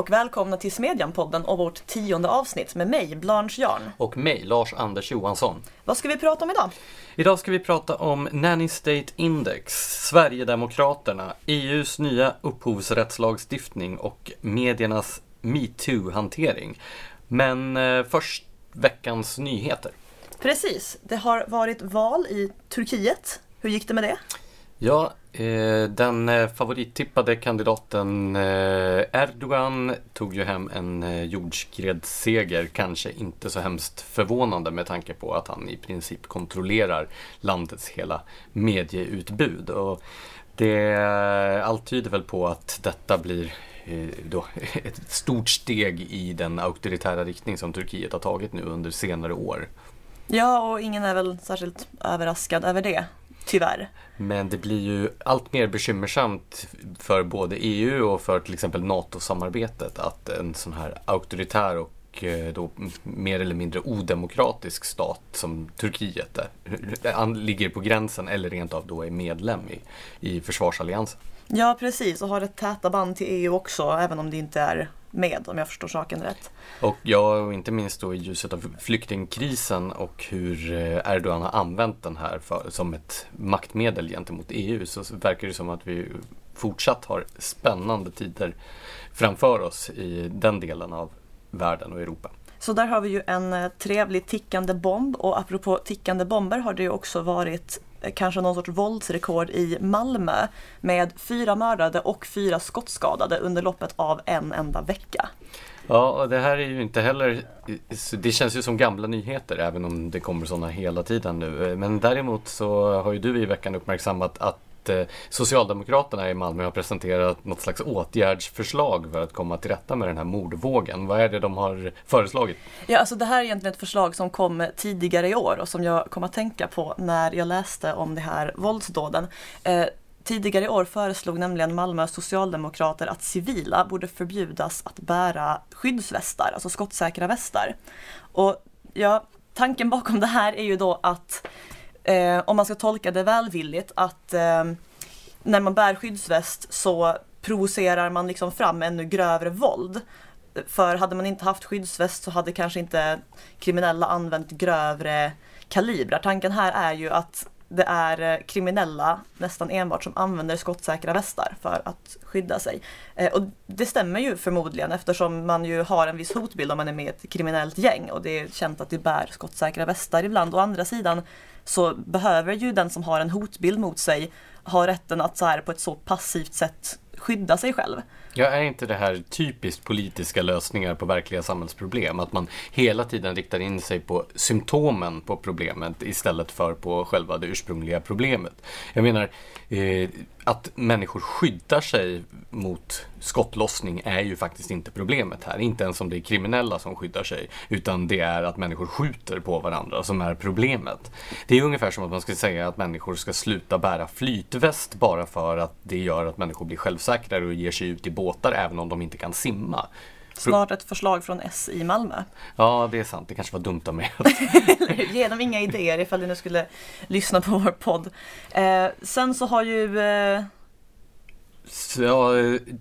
och välkomna till Smedjan-podden och vårt tionde avsnitt med mig, Blanche Jarn. Och mig, Lars-Anders Johansson. Vad ska vi prata om idag? Idag ska vi prata om Nanny State Index, Sverigedemokraterna, EUs nya upphovsrättslagstiftning och mediernas metoo-hantering. Men eh, först veckans nyheter. Precis, det har varit val i Turkiet. Hur gick det med det? Ja, eh, den eh, favorittippade kandidaten eh, Erdogan tog ju hem en eh, jordskredsseger. Kanske inte så hemskt förvånande med tanke på att han i princip kontrollerar landets hela medieutbud. Och det, allt tyder väl på att detta blir eh, då, ett stort steg i den auktoritära riktning som Turkiet har tagit nu under senare år. Ja, och ingen är väl särskilt överraskad över det. Tyvärr. Men det blir ju allt mer bekymmersamt för både EU och för till exempel NATO-samarbetet att en sån här auktoritär och eh, då mer eller mindre odemokratisk stat som Turkiet är, ligger på gränsen eller rent av då är medlem i, i försvarsalliansen. Ja, precis och har ett täta band till EU också, även om det inte är med om jag förstår saken rätt. Och ja, och inte minst då i ljuset av flyktingkrisen och hur eh, Erdogan har använt den här för, som ett maktmedel gentemot EU så verkar det som att vi fortsatt har spännande tider framför oss i den delen av världen och Europa. Så där har vi ju en eh, trevlig tickande bomb och apropå tickande bomber har det ju också varit Eh, kanske någon sorts våldsrekord i Malmö med fyra mördade och fyra skottskadade under loppet av en enda vecka. Ja, och det här är ju inte heller, det känns ju som gamla nyheter även om det kommer sådana hela tiden nu. Eh, men däremot så har ju du i veckan uppmärksammat att att eh, Socialdemokraterna i Malmö har presenterat något slags åtgärdsförslag för att komma till rätta med den här mordvågen. Vad är det de har föreslagit? Ja, alltså det här är egentligen ett förslag som kom tidigare i år och som jag kom att tänka på när jag läste om det här våldsdåden. Eh, tidigare i år föreslog nämligen Malmö socialdemokrater att civila borde förbjudas att bära skyddsvästar, alltså skottsäkra västar. Och ja, tanken bakom det här är ju då att eh, om man ska tolka det välvilligt, att eh, när man bär skyddsväst så provocerar man liksom fram ännu grövre våld. För hade man inte haft skyddsväst så hade kanske inte kriminella använt grövre kalibrar. Tanken här är ju att det är eh, kriminella nästan enbart som använder skottsäkra västar för att skydda sig. Eh, och det stämmer ju förmodligen eftersom man ju har en viss hotbild om man är med i ett kriminellt gäng och det är känt att det bär skottsäkra västar ibland. Å andra sidan så behöver ju den som har en hotbild mot sig ha rätten att så här på ett så passivt sätt skydda sig själv. Ja, är inte det här typiskt politiska lösningar på verkliga samhällsproblem? Att man hela tiden riktar in sig på symptomen på problemet istället för på själva det ursprungliga problemet. Jag menar, eh, att människor skyddar sig mot skottlossning är ju faktiskt inte problemet här. Inte ens om det är kriminella som skyddar sig. Utan det är att människor skjuter på varandra som är problemet. Det är ungefär som att man skulle säga att människor ska sluta bära flytväst bara för att det gör att människor blir självsäkrare och ger sig ut i båtar även om de inte kan simma. Snart ett förslag från S i Malmö. Ja, det är sant. Det kanske var dumt av mig. Ge dem inga idéer ifall du nu skulle lyssna på vår podd. Eh, sen så har ju eh...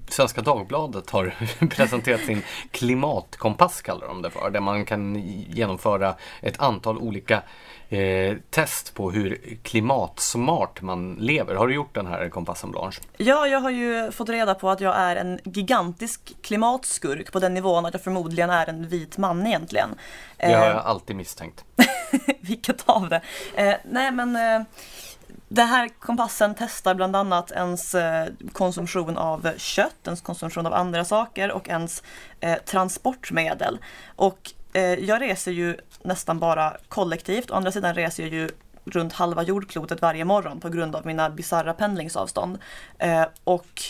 Svenska Dagbladet har presenterat sin klimatkompass kallar de det för. Där man kan genomföra ett antal olika eh, test på hur klimatsmart man lever. Har du gjort den här kompassen Blanche? Ja, jag har ju fått reda på att jag är en gigantisk klimatskurk på den nivån att jag förmodligen är en vit man egentligen. Det har jag eh, alltid misstänkt. Vilket av det? Eh, nej men eh, den här kompassen testar bland annat ens eh, konsumtion av kött, ens konsumtion av andra saker och ens eh, transportmedel. Och eh, jag reser ju nästan bara kollektivt. Å andra sidan reser jag ju runt halva jordklotet varje morgon på grund av mina bisarra pendlingsavstånd. Eh, och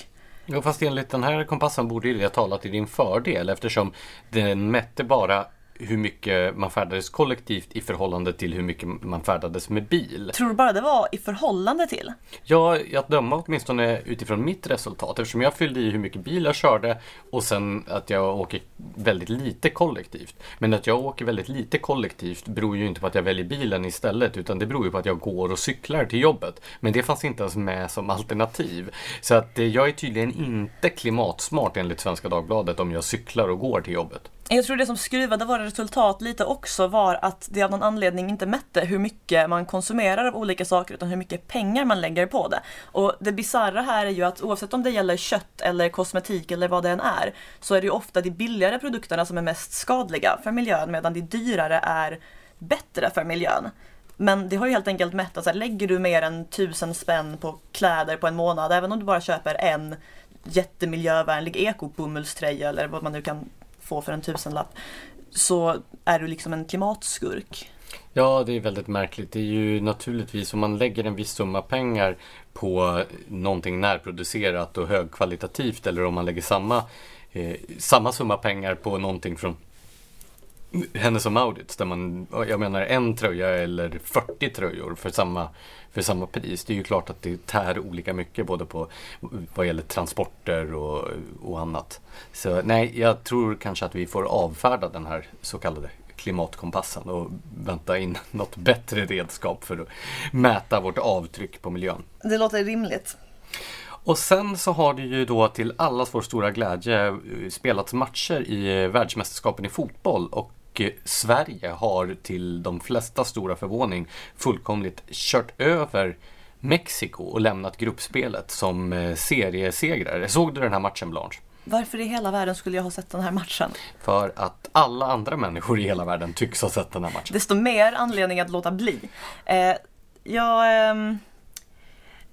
Ja, fast enligt den här kompassen borde det tala till din fördel eftersom den mätte bara hur mycket man färdades kollektivt i förhållande till hur mycket man färdades med bil. Tror du bara det var i förhållande till? Ja, att döma åtminstone utifrån mitt resultat eftersom jag fyllde i hur mycket bil jag körde och sen att jag åker väldigt lite kollektivt. Men att jag åker väldigt lite kollektivt beror ju inte på att jag väljer bilen istället utan det beror ju på att jag går och cyklar till jobbet. Men det fanns inte ens med som alternativ. Så att eh, jag är tydligen inte klimatsmart enligt Svenska Dagbladet om jag cyklar och går till jobbet. Jag tror det som skruvade våra resultat lite också var att det av någon anledning inte mätte hur mycket man konsumerar av olika saker utan hur mycket pengar man lägger på det. Och det bisarra här är ju att oavsett om det gäller kött eller kosmetik eller vad det än är så är det ju ofta de billigare produkterna som är mest skadliga för miljön medan de dyrare är bättre för miljön. Men det har ju helt enkelt mätt att så här, lägger du mer än tusen spänn på kläder på en månad, även om du bara köper en jättemiljövänlig ekobomullströja eller vad man nu kan få för en tusenlapp, så är du liksom en klimatskurk. Ja, det är väldigt märkligt. Det är ju naturligtvis om man lägger en viss summa pengar på någonting närproducerat och högkvalitativt eller om man lägger samma, eh, samma summa pengar på någonting från hennes och Maurits där man, jag menar en tröja eller 40 tröjor för samma, för samma pris. Det är ju klart att det tär olika mycket både på vad gäller transporter och, och annat. Så nej, jag tror kanske att vi får avfärda den här så kallade klimatkompassen och vänta in något bättre redskap för att mäta vårt avtryck på miljön. Det låter rimligt. Och sen så har det ju då till allas vår stora glädje spelats matcher i världsmästerskapen i fotboll och Sverige har till de flesta stora förvåning fullkomligt kört över Mexiko och lämnat gruppspelet som eh, seriesegrare. Såg du den här matchen Blanche? Varför i hela världen skulle jag ha sett den här matchen? För att alla andra människor i hela världen tycks ha sett den här matchen. Desto mer anledning att låta bli. Eh, jag... Eh,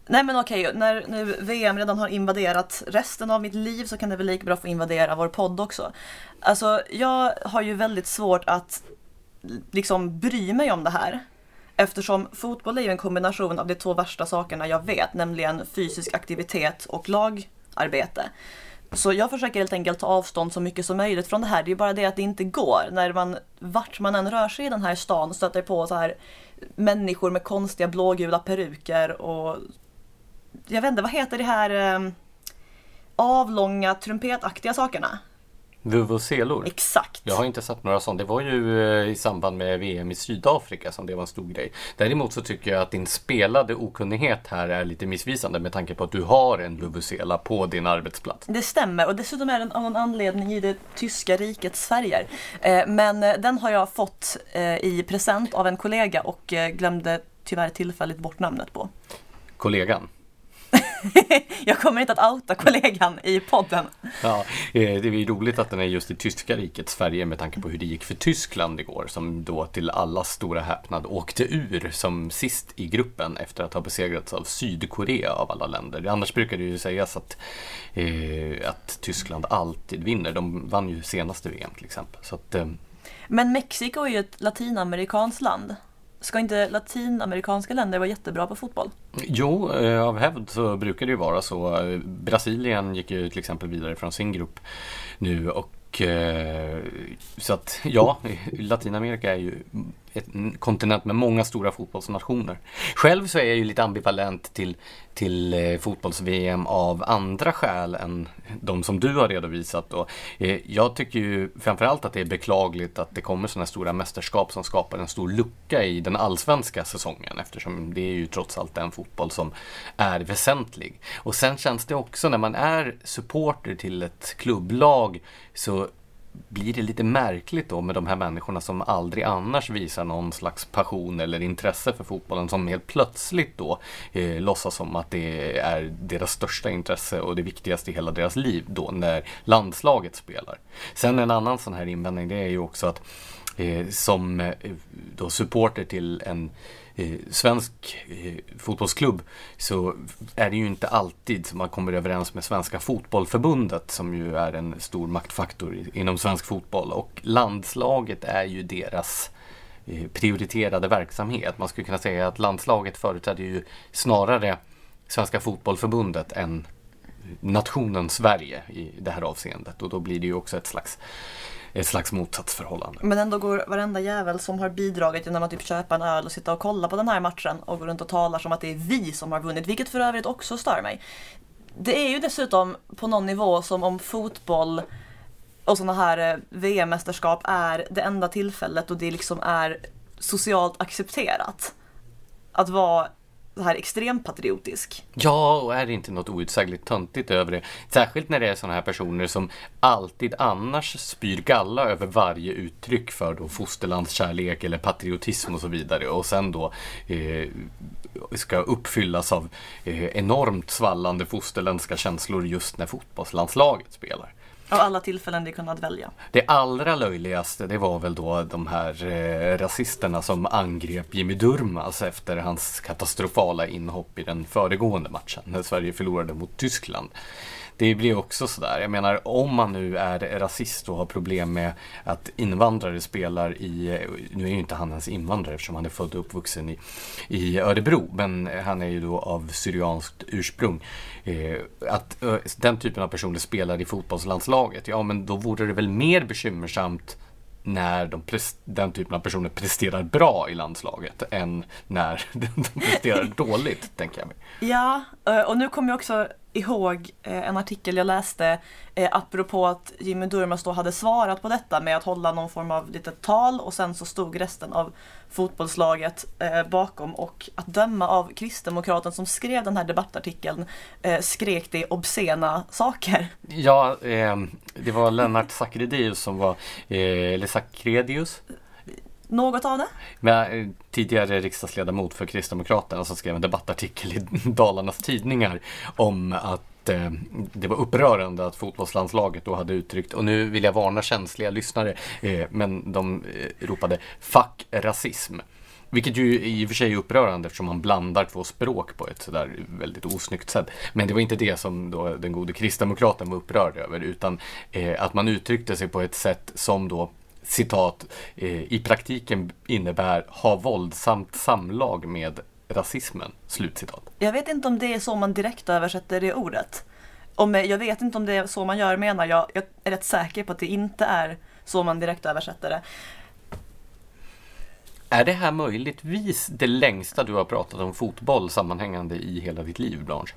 Nej men okej, när nu VM redan har invaderat resten av mitt liv så kan det väl lika bra få invadera vår podd också. Alltså jag har ju väldigt svårt att liksom bry mig om det här. Eftersom fotboll är ju en kombination av de två värsta sakerna jag vet, nämligen fysisk aktivitet och lagarbete. Så jag försöker helt enkelt ta avstånd så mycket som möjligt från det här. Det är ju bara det att det inte går. När man, vart man än rör sig i den här stan stöter på så här människor med konstiga blågula peruker och jag vet inte, vad heter det här eh, avlånga trumpetaktiga sakerna? Vuvuzelor? Exakt. Jag har inte sett några sådana. Det var ju eh, i samband med VM i Sydafrika som det var en stor grej. Däremot så tycker jag att din spelade okunnighet här är lite missvisande med tanke på att du har en vuvuzela på din arbetsplats. Det stämmer och dessutom är den av någon anledning i det tyska rikets färger. Eh, men eh, den har jag fått i present av en kollega och glömde tyvärr tillfälligt bort namnet på. Kollegan? jag kommer inte att outa kollegan i podden. Ja, eh, det är ju roligt att den är just i tyska rikets Sverige med tanke på hur det gick för Tyskland igår som då till allas stora häpnad åkte ur som sist i gruppen efter att ha besegrats av Sydkorea av alla länder. Annars brukar det ju sägas att, eh, att Tyskland alltid vinner. De vann ju senaste VM till exempel. Att, eh... Men Mexiko är ju ett latinamerikanskt land. Ska inte latinamerikanska länder vara jättebra på fotboll? Jo, eh, av hävd så brukar det ju vara så. Brasilien gick ju till exempel vidare från sin grupp nu och eh, så att ja, Latinamerika är ju en kontinent med många stora fotbollsnationer. Själv så är jag ju lite ambivalent till, till eh, fotbolls-VM av andra skäl än de som du har redovisat. Och, Eh, jag tycker ju framförallt att det är beklagligt att det kommer sådana stora mästerskap som skapar en stor lucka i den allsvenska säsongen eftersom det är ju trots allt den fotboll som är väsentlig. Och sen känns det också när man är supporter till ett klubblag så blir det lite märkligt då med de här människorna som aldrig annars visar någon slags passion eller intresse för fotbollen som helt plötsligt då eh, låtsas som att det är deras största intresse och det viktigaste i hela deras liv då när landslaget spelar. Sen en annan sån här invändning det är ju också att eh, som eh, då supporter till en eh, svensk eh, fotbollsklubb så är det ju inte alltid som man kommer överens med Svenska Fotbollförbundet som ju är en stor maktfaktor inom svensk fotboll och landslaget är ju deras eh, prioriterade verksamhet. Man skulle kunna säga att landslaget företräder ju snarare Svenska Fotbollförbundet än nationen Sverige i det här avseendet och då blir det ju också ett slags ett slags motsatsförhållande. Men ändå går varenda jävel som har bidragit genom att typ köpa en öl och sitta och kolla på den här matchen och gå runt och talar som att det är vi som har vunnit, vilket för övrigt också stör mig. Det är ju dessutom på någon nivå som om fotboll och sådana här eh, VM-mästerskap är det enda tillfället och det liksom är socialt accepterat. Att vara här extremt patriotisk. Ja, och är det inte något outsägligt töntigt över det? Särskilt när det är sådana här personer som alltid annars spyr galla över varje uttryck för då fosterlandskärlek eller patriotism och så vidare och sen då eh, ska uppfyllas av eh, enormt svallande fosterländska känslor just när fotbollslandslaget spelar. Av alla tillfällen de kunnat välja. Det allra löjligaste det var väl då de här eh, rasisterna som angrep Jimmy Durmaz efter hans katastrofala inhopp i den föregående matchen när Sverige förlorade mot Tyskland det blir också sådär. Jag menar om man nu är rasist och har problem med att invandrare spelar i, nu är ju inte han ens invandrare eftersom han är född och uppvuxen i, i Örebro, men han är ju då av syrianskt ursprung. Eh, att eh, den typen av personer spelar i fotbollslandslaget, ja men då vore det väl mer bekymmersamt när de den typen av personer presterar bra i landslaget än när de presterar dåligt, tänker jag mig. Ja, eh, och nu kommer jag också ihåg eh, en artikel jag läste eh, apropå att Jimmy Durmaz då hade svarat på detta med att hålla någon form av litet tal och sen så stod resten av fotbollslaget eh, bakom och att döma av kristdemokraten som skrev den här debattartikeln eh, skrek det obscena saker. Ja, eh, det var Lennart Sakredius som var, eh, eller Sakredius något av det? Men, eh, tidigare riksdagsledamot för Kristdemokraterna som skrev en debattartikel i Dalarnas Tidningar om att eh, det var upprörande att fotbollslandslaget då hade uttryckt, och nu vill jag varna känsliga lyssnare, eh, men de eh, ropade fuck rasism. Vilket ju i och för sig är upprörande eftersom man blandar två språk på ett sådär väldigt osnyggt sätt. Men det var inte det som då den gode kristdemokraten var upprörd över utan eh, att man uttryckte sig på ett sätt som då citat, eh, i praktiken innebär ha våldsamt samlag med rasismen. Slutcitat. Jag vet inte om det är så man direkt översätter det ordet. Om, jag vet inte om det är så man gör menar jag. Jag är rätt säker på att det inte är så man direkt översätter det. Är det här möjligtvis det längsta du har pratat om fotboll sammanhängande i hela ditt liv, Blanche?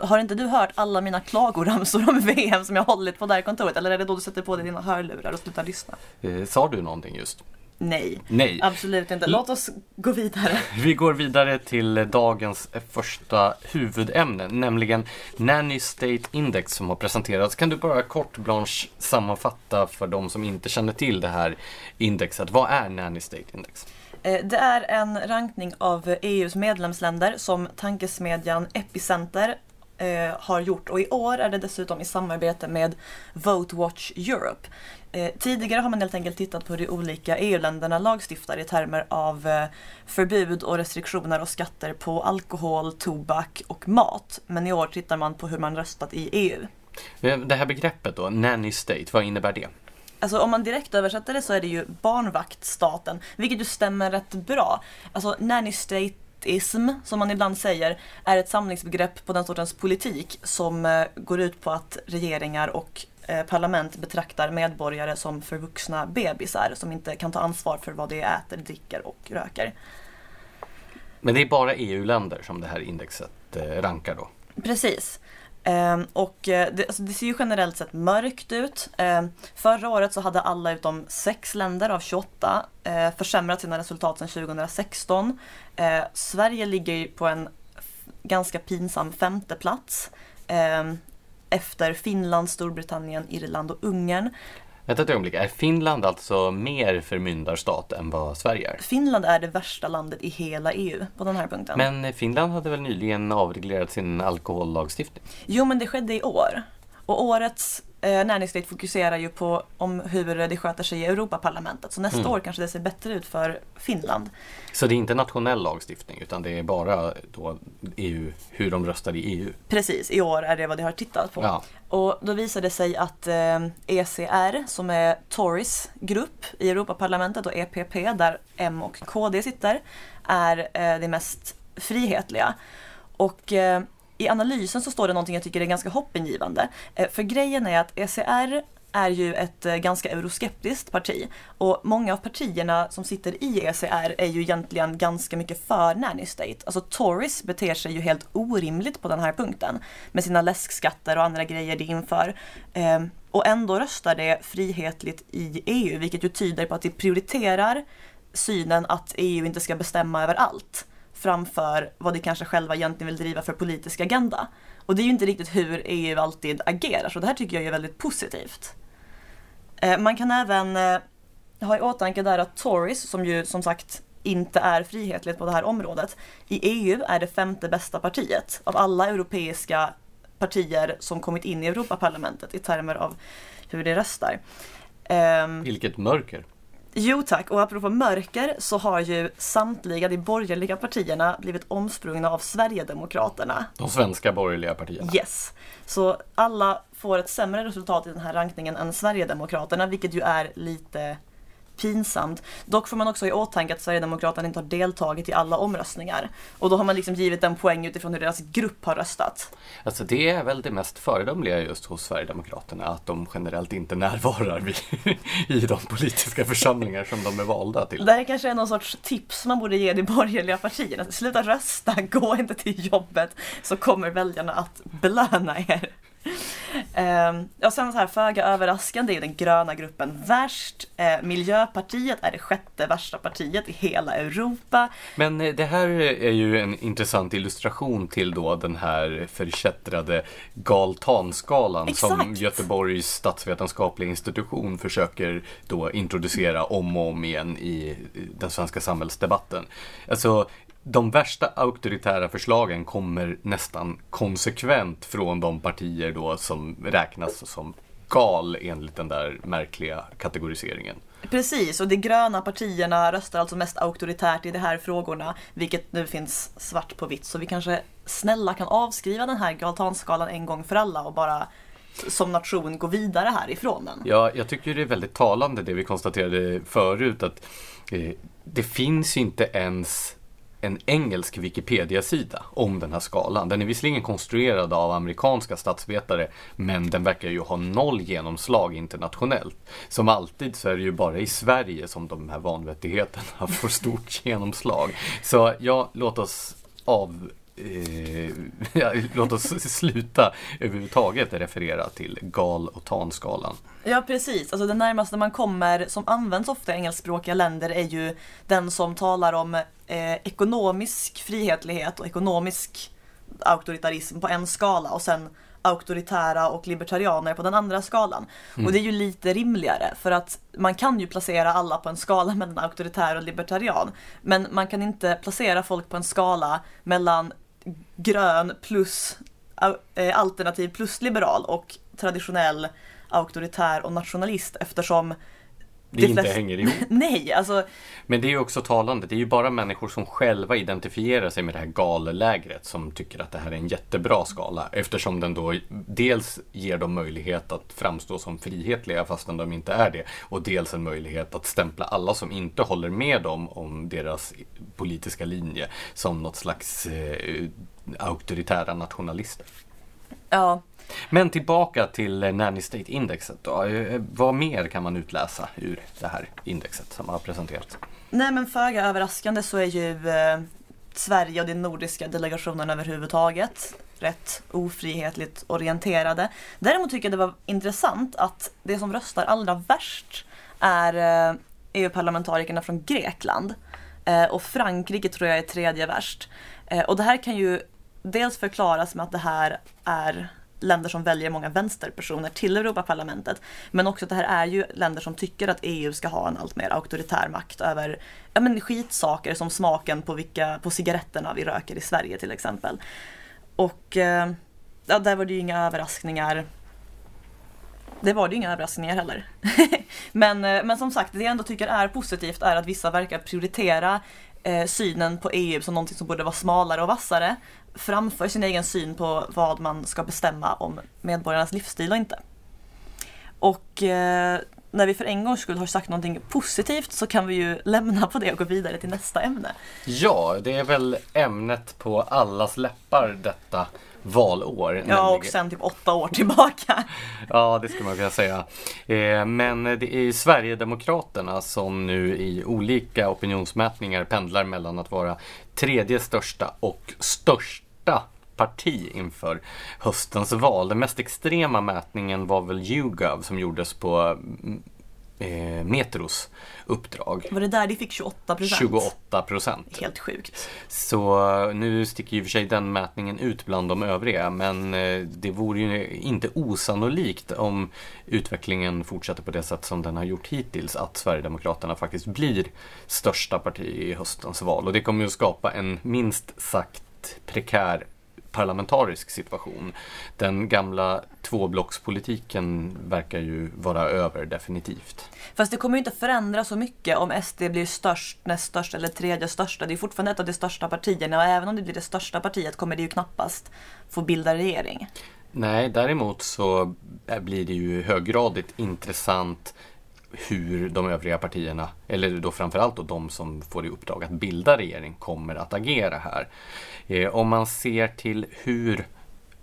Har inte du hört alla mina klagoramsor om VM som jag hållit på det här kontoret? Eller är det då du sätter på dig dina hörlurar och slutar lyssna? Eh, sa du någonting just? Nej, Nej, absolut inte. Låt oss gå vidare. Vi går vidare till dagens första huvudämne, nämligen Nanny State Index som har presenterats. Kan du bara kort Blanche sammanfatta för de som inte känner till det här indexet. Vad är Nanny State Index? Eh, det är en rankning av EUs medlemsländer som tankesmedjan Epicenter eh, har gjort och i år är det dessutom i samarbete med Vote Watch Europe. Eh, tidigare har man helt enkelt tittat på hur de olika EU-länderna lagstiftar i termer av eh, förbud och restriktioner och skatter på alkohol, tobak och mat. Men i år tittar man på hur man röstat i EU. Det här begreppet då, nanny state, vad innebär det? Alltså om man direkt översätter det så är det ju barnvaktstaten, vilket ju stämmer rätt bra. Alltså nanny state ism, som man ibland säger, är ett samlingsbegrepp på den sortens politik som eh, går ut på att regeringar och eh, parlament betraktar medborgare som förvuxna bebisar som inte kan ta ansvar för vad de äter, dricker och röker. Men det är bara EU-länder som det här indexet eh, rankar då? Precis. Ehm, och eh, det, alltså det, ser ju generellt sett mörkt ut. Ehm, förra året så hade alla utom sex länder av 28 eh, försämrat sina resultat sedan 2016. Ehm, Sverige ligger på en ganska pinsam femte plats efter Finland, Storbritannien, Irland och Ungern. Vänta ett ögonblick, är Finland alltså mer förmyndarstat än vad Sverige är? Finland är det värsta landet i hela EU på den här punkten. Men Finland hade väl nyligen avreglerat sin alkohollagstiftning? Jo, men det skedde i år. Och årets eh, näringslivsdate fokuserar ju på om hur det sköter sig i Europaparlamentet. Så nästa mm. år kanske det ser bättre ut för Finland. Så det är inte nationell lagstiftning utan det är bara då EU, hur de röstar i EU? Precis, i år är det vad de har tittat på. Ja. Och då visade det sig att eh, ECR, som är Tories grupp i Europaparlamentet och EPP, där M och KD sitter, är eh, det mest frihetliga. Och eh, i analysen så står det någonting jag tycker är ganska hoppingivande. Eh, för grejen är att ECR är ju ett eh, ganska euroskeptiskt parti och många av partierna som sitter i ECR är ju egentligen ganska mycket för nanny state. Alltså Tories beter sig ju helt orimligt på den här punkten med sina läskskatter och andra grejer de inför. Ehm, och ändå röstar det frihetligt i EU, vilket ju tyder på att de prioriterar synen att EU inte ska bestämma över allt framför vad de kanske själva egentligen vill driva för politisk agenda. Och det är ju inte riktigt hur EU alltid agerar, så det här tycker jag är väldigt positivt. Eh, man kan även eh, ha i åtanke där att Tories, som ju som sagt inte är frihetligt på det här området, i EU är det femte bästa partiet av alla europeiska partier som kommit in i Europaparlamentet i termer av hur de röstar. Ehm, Vilket mörker! Jo tack, och apropå mörker så har ju samtliga de borgerliga partierna blivit omsprungna av Sverigedemokraterna. De svenska borgerliga partierna? Yes. Så alla får ett sämre resultat i den här rankningen än Sverigedemokraterna, vilket ju är lite pinsamt. Dock får man också i åtanke att Sverigedemokraterna inte har deltagit i alla omröstningar. Och då har man liksom givit en poäng utifrån hur deras grupp har röstat. Alltså det är väl det mest föredömliga just hos Sverigedemokraterna, att de generellt inte närvarar vid, i de politiska församlingar som de är valda till. Det här kanske är någon sorts tips man borde ge de borgerliga partierna. Sluta rösta, gå inte till jobbet så kommer väljarna att belöna er. Eh, och sen så här föga överraskande är den gröna gruppen värst. Eh, Miljöpartiet är det sjätte värsta partiet i hela Europa. Men eh, det här är ju en intressant illustration till då den här förkättrade galtanskalan Exakt. som Göteborgs statsvetenskapliga institution försöker då introducera om och om igen i den svenska samhällsdebatten. Alltså de värsta auktoritära förslagen kommer nästan konsekvent från de partier då som räknas som gal enligt den där märkliga kategoriseringen. Precis, och de gröna partierna röstar alltså mest auktoritärt i de här frågorna, vilket nu finns svart på vitt. Så vi kanske snälla kan avskriva den här galtanskalan en gång för alla och bara som nation gå vidare härifrån den. Ja, jag tycker det är väldigt talande det vi konstaterade förut att eh, det finns inte ens en engelsk Wikipedia-sida om den här skalan. Den är visserligen konstruerad av amerikanska statsvetare men den verkar ju ha noll genomslag internationellt. Som alltid så är det ju bara i Sverige som de här vanvettigheterna får stort genomslag. Så ja, låt oss av eh, ja, låt oss sluta överhuvudtaget referera till gal och tanskalan. Ja precis, alltså det närmaste man kommer som används ofta i engelskspråkiga länder är ju den som talar om eh, ekonomisk frihetlighet och ekonomisk auktoritarism på en skala och sen auktoritära och libertarianer på den andra skalan. Mm. Och det är ju lite rimligare för att man kan ju placera alla på en skala mellan auktoritär och libertarian. Men man kan inte placera folk på en skala mellan grön plus eh, alternativ plus liberal och traditionell auktoritär och nationalist eftersom det inte flest... hänger ihop. Nej, alltså. Men det är ju också talande. Det är ju bara människor som själva identifierar sig med det här gallägret som tycker att det här är en jättebra skala. Eftersom den då dels ger dem möjlighet att framstå som frihetliga fastän de inte är det. Och dels en möjlighet att stämpla alla som inte håller med dem om deras politiska linje som något slags eh, auktoritära nationalister. Ja, men tillbaka till eh, Nanny State-indexet då. Eh, eh, vad mer kan man utläsa ur det här indexet som har presenterats? Nej men föga överraskande så är ju eh, Sverige och den nordiska delegationen överhuvudtaget rätt ofrihetligt orienterade. Däremot tycker jag det var intressant att det som röstar allra värst är eh, EU-parlamentarikerna från Grekland. Eh, och Frankrike tror jag är tredje värst. Och det här kan ju dels förklaras med att det här är länder som väljer många vänsterpersoner till Europaparlamentet. Men också att det här är ju länder som tycker att EU ska ha en allt mer auktoritär makt över ja, men skitsaker som smaken på, vilka, på cigaretterna vi röker i Sverige till exempel. Och eh, ja, där var det ju inga överraskningar. Det var det ju inga överraskningar heller. men, eh, men som sagt, det jag ändå tycker är positivt är att vissa verkar prioritera eh, synen på EU som någonting som borde vara smalare och vassare framför sin egen syn på vad man ska bestämma om medborgarnas livsstil och inte. Och eh, när vi för en gångs skull har sagt någonting positivt så kan vi ju lämna på det och gå vidare till nästa ämne. Ja, det är väl ämnet på allas läppar detta valår. Ja, nämligen- och sen typ åtta år tillbaka. Ja, det skulle man kunna säga. Eh, Men det är Sverigedemokraterna som nu i olika opinionsmätningar pendlar mellan att vara tredje största och största parti inför höstens val. Den mest extrema mätningen var väl YouGov som gjordes på mm, eh, Metros uppdrag. Var det där de fick 28 procent? 28 procent. Helt sjukt. Så eh, nu sticker ju för sig den mätningen ut bland de övriga men eh, det vore ju inte osannolikt om utvecklingen fortsätter på det sätt som den har gjort hittills att Sverigedemokraterna faktiskt blir största parti i höstens val och det kommer ju att skapa en minst sagt prekär parlamentarisk situation. Den gamla tvåblockspolitiken verkar ju vara över definitivt. Fast det kommer ju inte förändra så mycket om SD blir störst, näst störst eller tredje största. Det är fortfarande ett av de största partierna och även om det blir det största partiet kommer det ju knappast få bilda regering. Nej, däremot så blir det ju höggradigt intressant hur de övriga partierna, eller då framförallt då de som får i uppdrag att bilda regering, kommer att agera här. Eh, om man ser till hur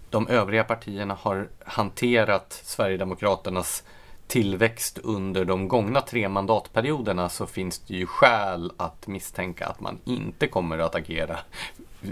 de övriga partierna har hanterat Sverigedemokraternas tillväxt under de gångna tre mandatperioderna så finns det ju skäl att misstänka att man inte kommer att agera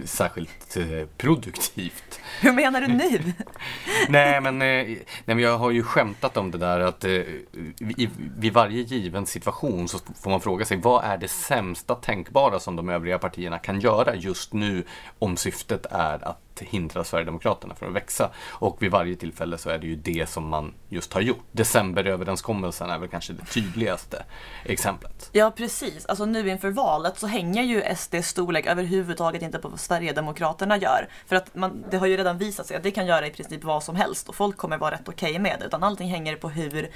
särskilt eh, produktivt. Hur menar du nu? Nej men, eh, nej men jag har ju skämtat om det där att eh, i, vid varje given situation så får man fråga sig vad är det sämsta tänkbara som de övriga partierna kan göra just nu om syftet är att hindra Sverigedemokraterna från att växa. Och vid varje tillfälle så är det ju det som man just har gjort. Decemberöverenskommelsen är väl kanske det tydligaste exemplet. Ja precis, alltså nu inför valet så hänger ju SDs storlek överhuvudtaget inte på Sverigedemokraterna gör. För att man, det har ju redan visat sig att det kan göra i princip vad som helst och folk kommer vara rätt okej med det. Utan allting hänger på hur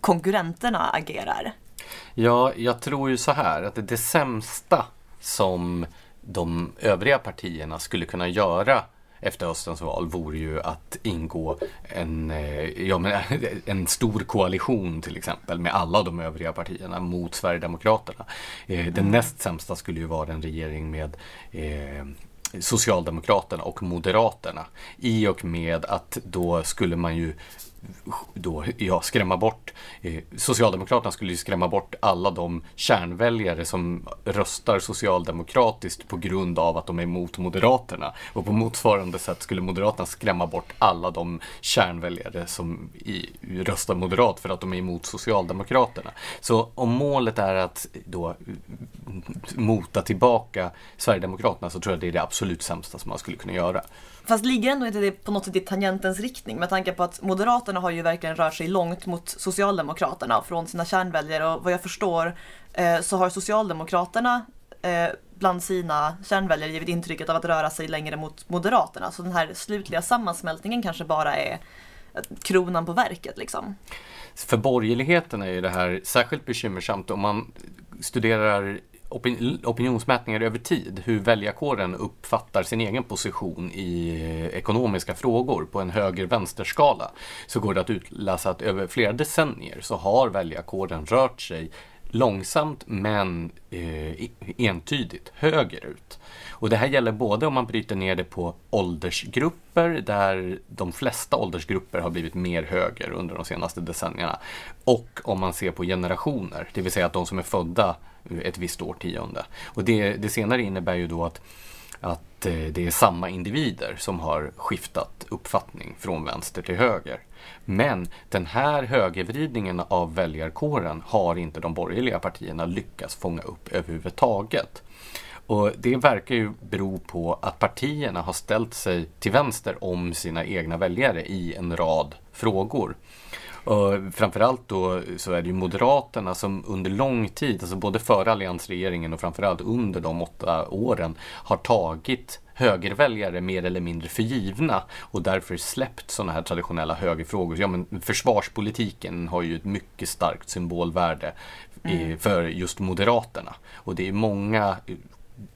konkurrenterna agerar. Ja, jag tror ju så här att det, det sämsta som de övriga partierna skulle kunna göra efter höstens val vore ju att ingå en, eh, ja, men, en stor koalition till exempel med alla de övriga partierna mot Sverigedemokraterna. Eh, Den näst sämsta skulle ju vara en regering med eh, Socialdemokraterna och Moderaterna. I och med att då skulle man ju då, ja, skrämma bort eh, Socialdemokraterna skulle ju skrämma bort alla de kärnväljare som röstar socialdemokratiskt på grund av att de är emot Moderaterna. Och på motsvarande sätt skulle Moderaterna skrämma bort alla de kärnväljare som i, röstar moderat för att de är emot Socialdemokraterna. Så om målet är att då mota tillbaka Sverigedemokraterna så tror jag det är det absolut sämsta som man skulle kunna göra. Fast ligger ändå inte det på något sätt i tangentens riktning med tanke på att Moderaterna har ju verkligen rört sig långt mot Socialdemokraterna från sina kärnväljare och vad jag förstår eh, så har Socialdemokraterna eh, bland sina kärnväljare givit intrycket av att röra sig längre mot Moderaterna. Så den här slutliga sammansmältningen kanske bara är eh, kronan på verket liksom. För borgerligheten är ju det här särskilt bekymmersamt om man studerar opin opinionsmätningar över tid, hur väljarkåren uppfattar sin egen position i eh, ekonomiska frågor på en höger-vänster-skala, så går det att utläsa att över flera decennier så har väljarkåren rört sig långsamt men eh, entydigt högerut. Och det här gäller både om man bryter ner det på åldersgrupper där de flesta åldersgrupper har blivit mer höger under de senaste decennierna. Och om man ser på generationer, det vill säga att de som är födda ett visst årtionde. Och det, det senare innebär ju då att att eh, det är samma individer som har skiftat uppfattning från vänster till höger. Men den här högervridningen av väljarkåren har inte de borgerliga partierna lyckats fånga upp överhuvudtaget. Och det verkar ju bero på att partierna har ställt sig till vänster om sina egna väljare i en rad frågor. Och framförallt då så är det ju Moderaterna som under lång tid, alltså både före alliansregeringen och framförallt under de åtta åren, har tagit högerväljare mer eller mindre för givna och därför släppt sådana här traditionella högerfrågor. Ja, men försvarspolitiken har ju ett mycket starkt symbolvärde mm. för just Moderaterna. Och det är många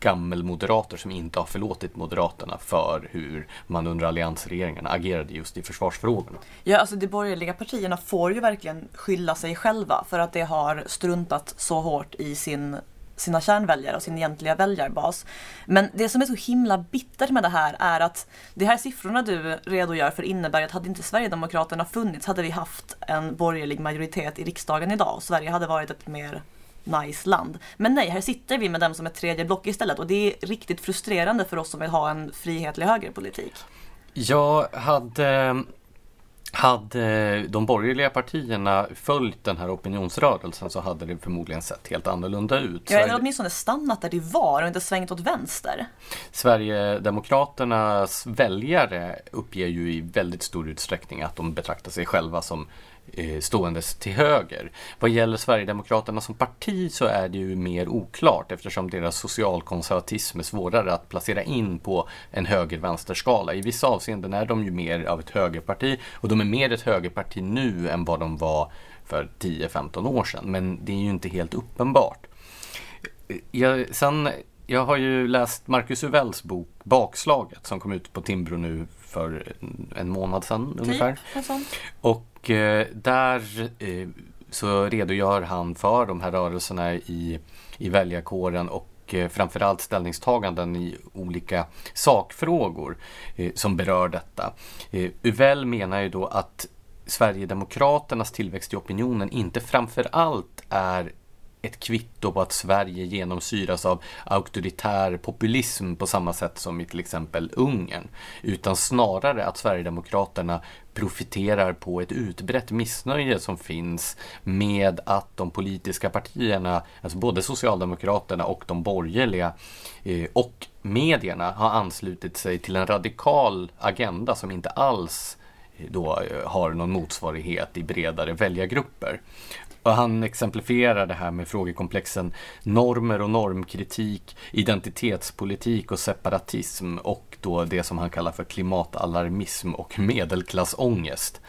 gammelmoderater som inte har förlåtit Moderaterna för hur man under alliansregeringarna agerade just i försvarsfrågorna. Ja, alltså de borgerliga partierna får ju verkligen skylla sig själva för att det har struntat så hårt i sin sina kärnväljare och sin egentliga väljarbas. Men det som är så himla bittert med det här är att de här siffrorna du redogör för innebär att hade inte Sverigedemokraterna funnits hade vi haft en borgerlig majoritet i riksdagen idag och Sverige hade varit ett mer nice land. Men nej, här sitter vi med dem som ett tredje block istället och det är riktigt frustrerande för oss som vill ha en frihetlig högerpolitik. Jag hade hade de borgerliga partierna följt den här opinionsrörelsen så hade det förmodligen sett helt annorlunda ut. Ja, eller åtminstone stannat där det var och inte svängt åt vänster. Sverigedemokraternas väljare uppger ju i väldigt stor utsträckning att de betraktar sig själva som ståendes till höger. Vad gäller Sverigedemokraterna som parti så är det ju mer oklart eftersom deras socialkonservatism är svårare att placera in på en höger-vänster-skala. I vissa avseenden är de ju mer av ett högerparti och de är mer ett högerparti nu än vad de var för 10-15 år sedan. Men det är ju inte helt uppenbart. Jag, sen, jag har ju läst Marcus Uvells bok Bakslaget som kom ut på Timbro nu för en månad sedan typ, ungefär. Och och eh, där eh, så redogör han för de här rörelserna i, i väljarkåren och eh, framförallt ställningstaganden i olika sakfrågor som berör detta. Uvell menar ju då att Sverigedemokraternas tillväxt i opinionen inte framförallt är ett kvitto på att Sverige genomsyras av auktoritär populism på samma sätt som i till exempel Ungern. Utan snarare att Sverigedemokraterna profiterar på ett utbrett missnöje som finns med att de politiska partierna, alltså både Socialdemokraterna och de borgerliga eh, och medierna har anslutit sig till en radikal agenda som inte alls eh, då eh, har någon motsvarighet i bredare väljargrupper. Och han exemplifierar det här med frågekomplexen normer och normkritik, identitetspolitik och separatism och då det som han kallar för klimatalarmism och medelklassångest.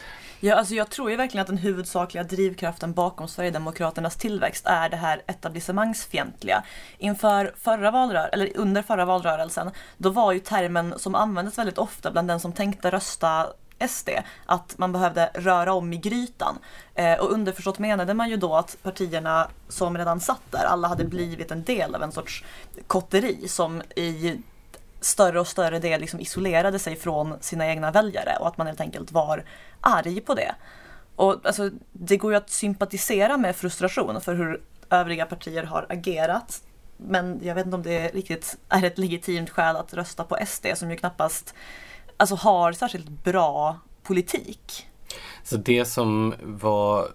Ja, alltså jag tror ju verkligen att den huvudsakliga drivkraften bakom Sverigedemokraternas tillväxt är det här etablissemangsfientliga. Inför förra valrörelsen, eller under förra valrörelsen, då var ju termen som användes väldigt ofta bland den som tänkte rösta SD att man behövde röra om i grytan. Eh, och underförstått menade man ju då att partierna som redan satt där, alla hade blivit en del av en sorts kotteri som i större och större del liksom isolerade sig från sina egna väljare och att man helt enkelt var arg på det. Och alltså, det går ju att sympatisera med frustration för hur övriga partier har agerat. Men jag vet inte om det riktigt är ett legitimt skäl att rösta på SD som ju knappast alltså har särskilt bra politik. Så det som var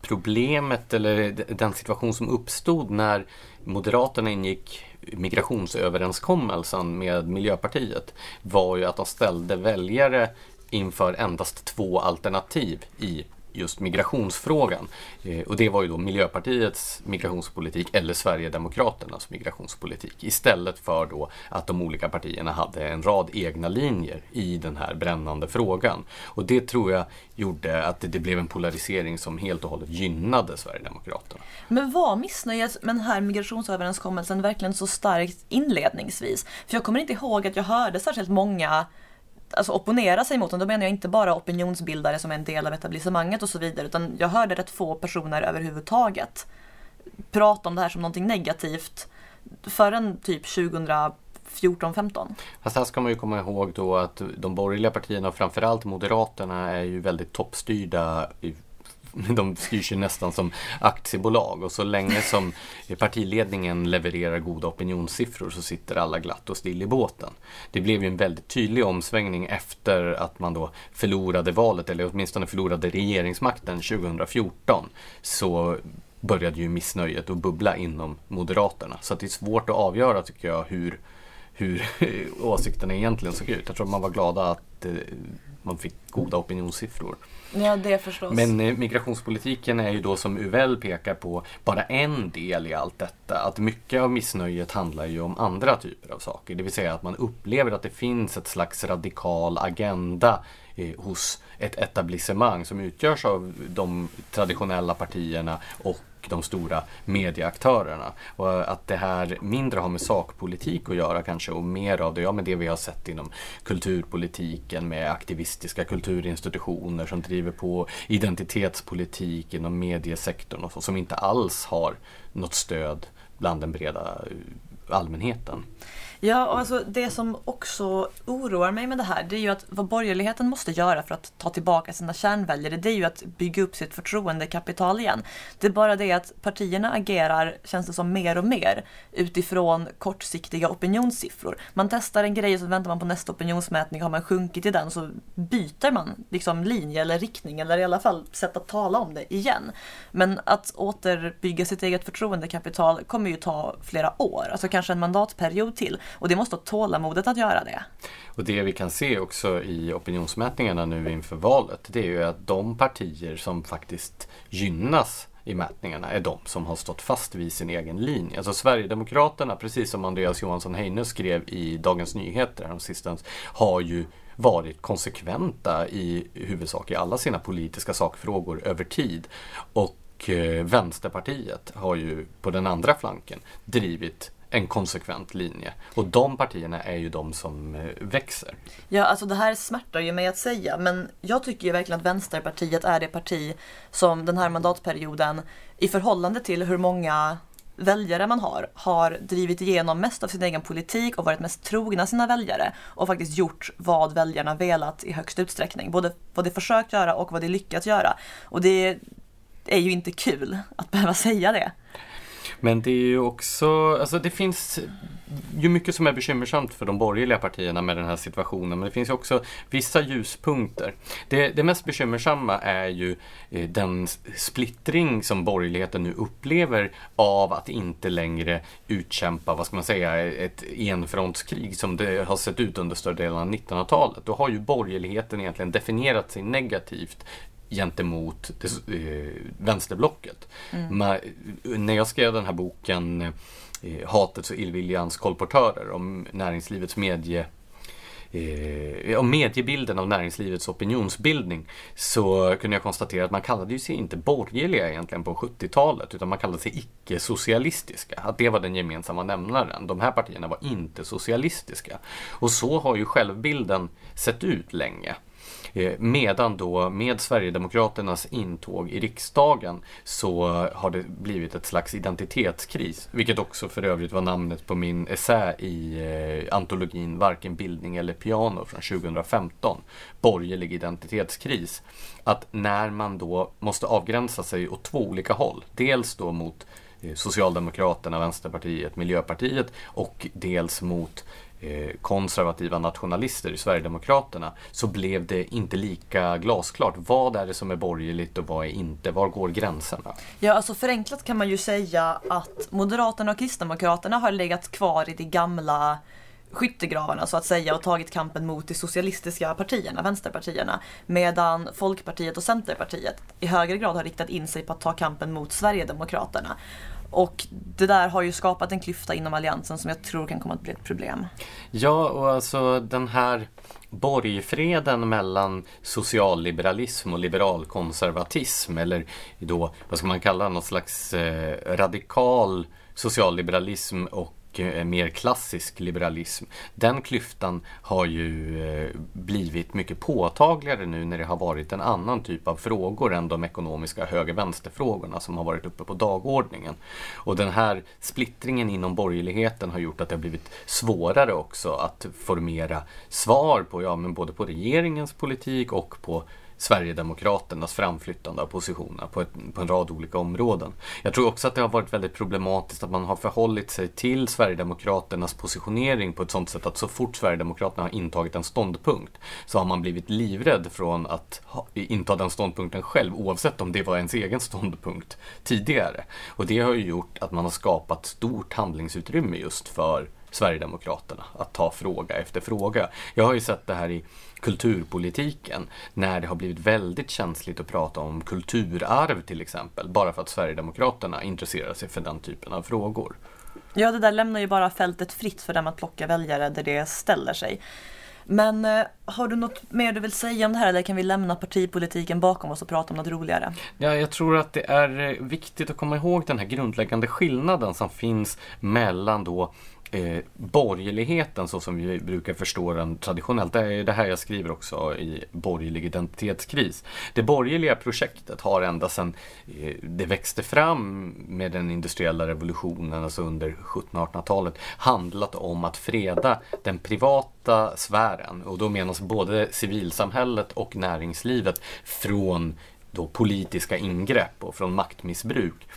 problemet eller den situation som uppstod när Moderaterna ingick migrationsöverenskommelsen med Miljöpartiet var ju att de ställde väljare inför endast två alternativ i just migrationsfrågan. Eh, och det var ju då Miljöpartiets migrationspolitik eller Sverigedemokraternas migrationspolitik istället för då att de olika partierna hade en rad egna linjer i den här brännande frågan. Och det tror jag gjorde att det blev en polarisering som helt och hållet gynnade Sverigedemokraterna. Men var missnöjet med den här migrationsöverenskommelsen verkligen så starkt inledningsvis? För jag kommer inte ihåg att jag hörde särskilt många alltså opponera sig mot den, då menar jag inte bara opinionsbildare som är en del av etablissemanget och så vidare, utan jag hörde rätt få personer överhuvudtaget prata om det här som någonting negativt förrän typ 2014-15. Fast här ska man ju komma ihåg då att de borgerliga partierna framförallt Moderaterna är ju väldigt toppstyrda de styrs ju nästan som aktiebolag och så länge som partiledningen levererar goda opinionssiffror så sitter alla glatt och still i båten. Det blev ju en väldigt tydlig omsvängning efter att man då förlorade valet, eller åtminstone förlorade regeringsmakten 2014. Så började ju missnöjet att bubbla inom Moderaterna. Så det är svårt att avgöra tycker jag hur, hur åsikterna egentligen såg ut. Jag tror man var glada att eh, man fick goda opinionssiffror. Ja, det förstås. Men eh, migrationspolitiken är ju då som Uvell pekar på bara en del i allt detta. Att mycket av missnöjet handlar ju om andra typer av saker. Det vill säga att man upplever att det finns ett slags radikal agenda eh, hos ett etablissemang som utgörs av de traditionella partierna och de stora medieaktörerna. Och att det här mindre har med sakpolitik att göra kanske och mer av det, ja, med det vi har sett inom kulturpolitiken med aktivistiska kulturinstitutioner som driver på identitetspolitik inom mediesektorn och så, som inte alls har något stöd bland den breda allmänheten. Ja, och alltså det som också oroar mig med det här, det är ju att vad borgerligheten måste göra för att ta tillbaka sina kärnväljare, det är ju att bygga upp sitt förtroendekapital igen. Det är bara det att partierna agerar, känns det som, mer och mer utifrån kortsiktiga opinionssiffror. Man testar en grej och så väntar man på nästa opinionsmätning, har man sjunkit i den så byter man liksom linje eller riktning eller i alla fall sätt att tala om det igen. Men att återbygga sitt eget förtroendekapital kommer ju ta flera år, alltså kanske en mandatperiod till. Och det måste ha tålamodet att göra det. Och det vi kan se också i opinionsmätningarna nu inför valet, det är ju att de partier som faktiskt gynnas i mätningarna är de som har stått fast vid sin egen linje. Alltså Sverigedemokraterna, precis som Andreas Johansson Heine skrev i Dagens Nyheter häromsistens, har ju varit konsekventa i huvudsak i alla sina politiska sakfrågor över tid. Och eh, Vänsterpartiet har ju på den andra flanken drivit en konsekvent linje. Och de partierna är ju de som eh, växer. Ja, alltså det här smärtar ju mig att säga, men jag tycker ju verkligen att Vänsterpartiet är det parti som den här mandatperioden i förhållande till hur många väljare man har, har drivit igenom mest av sin egen politik och varit mest trogna sina väljare och faktiskt gjort vad väljarna velat i högst utsträckning. Både vad de försökt göra och vad de lyckats göra. Och det är ju inte kul att behöva säga det. Men det är ju också, alltså det finns ju mycket som är bekymmersamt för de borgerliga partierna med den här situationen. Men det finns ju också vissa ljuspunkter. Det, det mest bekymmersamma är ju eh, den splittring som borgerligheten nu upplever av att inte längre utkämpa, vad ska man säga, ett enfrontskrig som det har sett ut under större delen av 1900-talet. Då har ju borgerligheten egentligen definierat sig negativt gentemot det, eh, vänsterblocket. Mm. Men, när jag skrev den här boken eh, Hatets och illviljans kolportörer om näringslivets medie eh, om mediebilden av näringslivets opinionsbildning så kunde jag konstatera att man kallade ju sig inte borgerliga egentligen på 70-talet utan man kallade sig icke-socialistiska. Att det var den gemensamma nämnaren. De här partierna var inte socialistiska. Och så har ju självbilden sett ut länge. Eh, medan då med Sverigedemokraternas intåg i riksdagen så har det blivit ett slags identitetskris. Vilket också för övrigt var namnet på min essä i eh, antologin Varken bildning eller piano från 2015. Borgerlig identitetskris. Att när man då måste avgränsa sig åt två olika håll. Dels då mot eh, Socialdemokraterna, Vänsterpartiet, Miljöpartiet och dels mot Eh, konservativa nationalister i Sverigedemokraterna så blev det inte lika glasklart. Vad är det som är borgerligt och vad är inte? Var går gränserna? Ja, alltså förenklat kan man ju säga att Moderaterna och Kristdemokraterna har legat kvar i de gamla skyttegravarna så att säga och tagit kampen mot de socialistiska partierna, vänsterpartierna. Medan Folkpartiet och Centerpartiet i högre grad har riktat in sig på att ta kampen mot Sverigedemokraterna. Och det där har ju skapat en klyfta inom alliansen som jag tror kan komma att bli ett problem. Ja, och alltså den här borgfreden mellan socialliberalism och liberalkonservatism eller då, vad ska man kalla något slags eh, radikal socialliberalism och Eh, mer klassisk liberalism. Den klyftan har ju eh, blivit mycket påtagligare nu när det har varit en annan typ av frågor än de ekonomiska höger-vänster-frågorna som har varit uppe på dagordningen. Och den här splittringen inom borgerligheten har gjort att det har blivit svårare också att formera svar på, ja men både på regeringens politik och på Sverigedemokraternas framflyttande av positionerna på, ett, på en rad olika områden. Jag tror också att det har varit väldigt problematiskt att man har förhållit sig till Sverigedemokraternas positionering på ett sådant sätt att så fort Sverigedemokraterna har intagit en ståndpunkt så har man blivit livrädd från att ha, inta den ståndpunkten själv oavsett om det var ens egen ståndpunkt tidigare. Och det har ju gjort att man har skapat stort handlingsutrymme just för Sverigedemokraterna att ta fråga efter fråga. Jag har ju sett det här i kulturpolitiken när det har blivit väldigt känsligt att prata om kulturarv till exempel bara för att Sverigedemokraterna intresserar sig för den typen av frågor. Ja, det där lämnar ju bara fältet fritt för dem att plocka väljare där det ställer sig. Men eh, har du något mer du vill säga om det här eller kan vi lämna partipolitiken bakom oss och prata om något roligare? Ja, jag tror att det är eh, viktigt att komma ihåg den här grundläggande skillnaden som finns mellan då eh, borgerligheten så som vi brukar förstå den traditionellt. Det är det här jag skriver också i Borgerlig identitetskris. Det borgerliga projektet har ända sedan eh, det växte fram med den industriella revolutionen, alltså under 1700-1800-talet, handlat om att freda den privata sfären och då menas både civilsamhället och näringslivet från då politiska ingrepp och från maktmissbruk.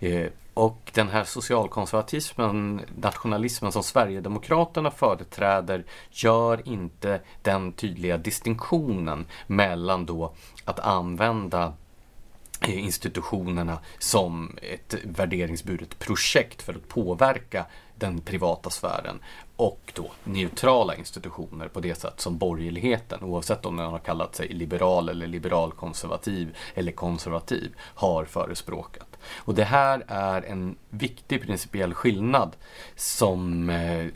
Eh, och den här socialkonservatismen, nationalismen som Sverigedemokraterna företräder gör inte den tydliga distinktionen mellan då att använda eh, institutionerna som ett värderingsburet projekt för att påverka den privata sfären och då neutrala institutioner på det sätt som borgerligheten, oavsett om den har kallat sig liberal eller liberalkonservativ eller konservativ, har förespråkat. Och det här är en viktig principiell skillnad som, eh,